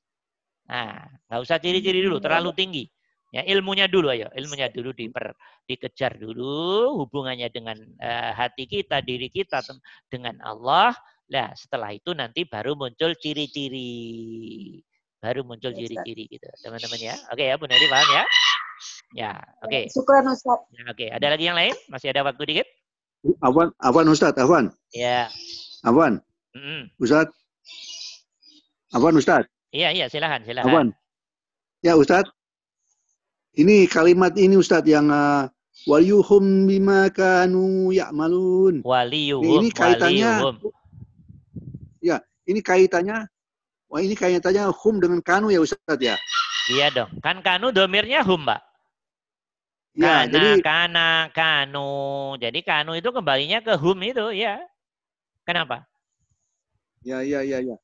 Nah, nggak usah ciri-ciri dulu, terlalu tinggi. Ya, ilmunya dulu ayo, ilmunya dulu diper, dikejar dulu hubungannya dengan uh, hati kita, diri kita dengan Allah. Nah, setelah itu nanti baru muncul ciri-ciri. Baru muncul ciri-ciri gitu, teman-teman ya. Oke ya, Bu Nadi paham ya? Ya, oke. Okay. Syukur Ustaz. Ya, oke, okay. ada lagi yang lain? Masih ada waktu dikit? Awan, Awan Ustaz, Awan. Ya. Awan. Mm -hmm. Ustaz. Awan Ustaz. Iya, iya, silakan, silakan. Awan. Ya, Ustaz. Ini kalimat ini Ustadz yang uh, waliyuhum bima kanu ya'malun. Waliyuhum. Ini kaitannya Ya, ini kaitannya Wah ini kaitannya hum dengan kanu ya Ustadz ya? Iya dong. Kan kanu domirnya hum, Mbak. Ya, kana, jadi kana, kanu. Jadi kanu itu kembalinya ke hum itu, ya. Kenapa? Ya, ya, ya, ya.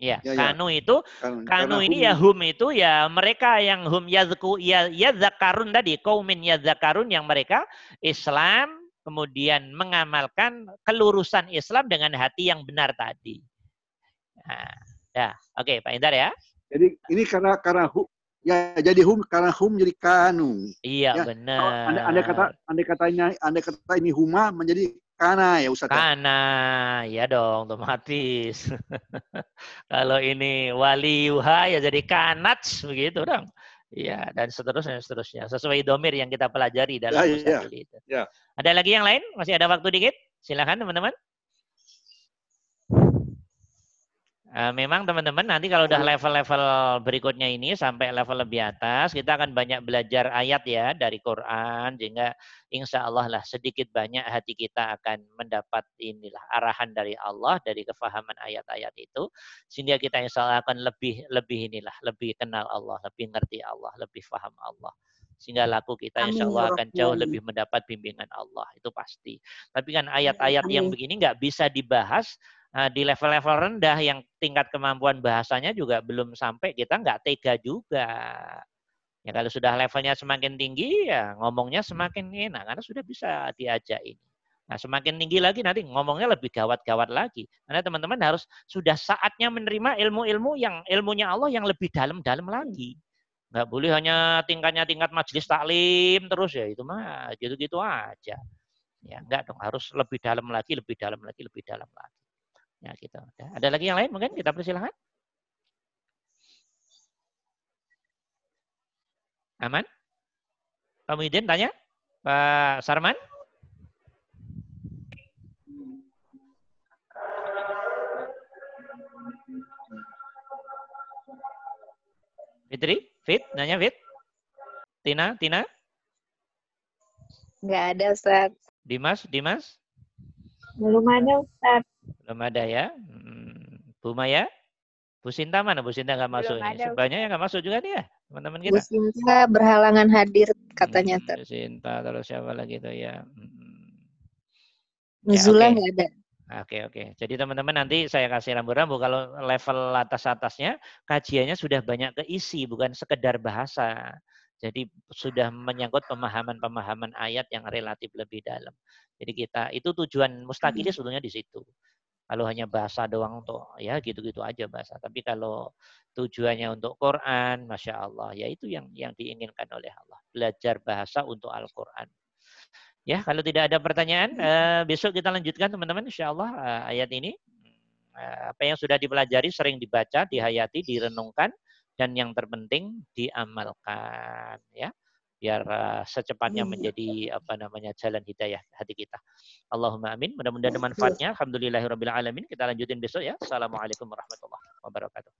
Ya, ya, ya. kanu itu kanu, kanu ini hum. ya hum itu ya mereka yang hum yazku ya ya zakarun tadi kaumin ya zakarun yang mereka Islam kemudian mengamalkan kelurusan Islam dengan hati yang benar tadi. Nah, ya, oke okay, Pak Indar ya. Jadi ini karena karena hum ya jadi hum karena hum jadi kanu. Iya ya, benar. Anda, anda kata anda katanya anda kata ini huma menjadi Kana ya Ustaz. Kana, ya dong otomatis. Kalau ini wali yuha ya jadi kanat begitu dong. Iya, dan seterusnya seterusnya. Sesuai domir yang kita pelajari dalam ya, ya. itu. Ya. Ada lagi yang lain? Masih ada waktu dikit? Silakan teman-teman. Uh, memang teman-teman nanti kalau udah level-level berikutnya ini sampai level lebih atas, kita akan banyak belajar ayat ya dari Quran, sehingga insya Allah lah sedikit banyak hati kita akan mendapat inilah arahan dari Allah dari kefahaman ayat-ayat itu, sehingga kita insya Allah akan lebih lebih inilah lebih kenal Allah, lebih ngerti Allah, lebih faham Allah. Sehingga laku kita insya Allah ya akan jauh lebih mendapat bimbingan Allah itu pasti. Tapi kan ayat-ayat yang begini nggak bisa dibahas di level-level rendah yang tingkat kemampuan bahasanya juga belum sampai, kita nggak tega juga. Ya kalau sudah levelnya semakin tinggi, ya ngomongnya semakin enak karena sudah bisa diajak ini. Nah, semakin tinggi lagi nanti ngomongnya lebih gawat-gawat lagi. Karena teman-teman harus sudah saatnya menerima ilmu-ilmu yang ilmunya Allah yang lebih dalam-dalam lagi. Nggak boleh hanya tingkatnya tingkat majelis taklim terus ya itu mah gitu-gitu aja. Ya enggak dong, harus lebih dalam lagi, lebih dalam lagi, lebih dalam lagi. Ya gitu. Ada lagi yang lain mungkin kita persilahkan. Aman? Pak Muhyiddin tanya? Pak Sarman? Fitri? Fit? Nanya Fit? Tina? Tina? Enggak ada, Ustaz. Dimas? Dimas? Belum ada, Ustaz. Belum ada ya. Hmm. Bu Maya? Bu Sinta mana? Bu Sinta nggak masuk. Ada, Sebanyak yang nggak masuk juga nih ya, teman-teman kita. Bu Sinta berhalangan hadir katanya. Hmm, Bu Sinta terus siapa lagi tuh ya? Hmm. Nuzula ya, okay. ada. Oke oke. Jadi teman-teman nanti saya kasih rambu-rambu kalau level atas-atasnya kajiannya sudah banyak keisi bukan sekedar bahasa. Jadi sudah menyangkut pemahaman-pemahaman ayat yang relatif lebih dalam. Jadi kita itu tujuan mustakilnya sebetulnya di situ. Kalau hanya bahasa doang untuk ya gitu-gitu aja bahasa. Tapi kalau tujuannya untuk Quran, masya Allah, ya itu yang yang diinginkan oleh Allah. Belajar bahasa untuk Al-Quran. Ya, kalau tidak ada pertanyaan, eh, besok kita lanjutkan teman-teman, insya Allah eh, ayat ini. Eh, apa yang sudah dipelajari sering dibaca, dihayati, direnungkan, dan yang terpenting diamalkan. Ya, biar uh, secepatnya hmm. menjadi apa namanya jalan hidayah hati kita. Allahumma amin. Mudah-mudahan ada manfaatnya. Alhamdulillahirabbil alamin. Kita lanjutin besok ya. Assalamualaikum warahmatullahi wabarakatuh.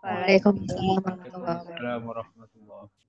Waalaikumsalam warahmatullahi wabarakatuh.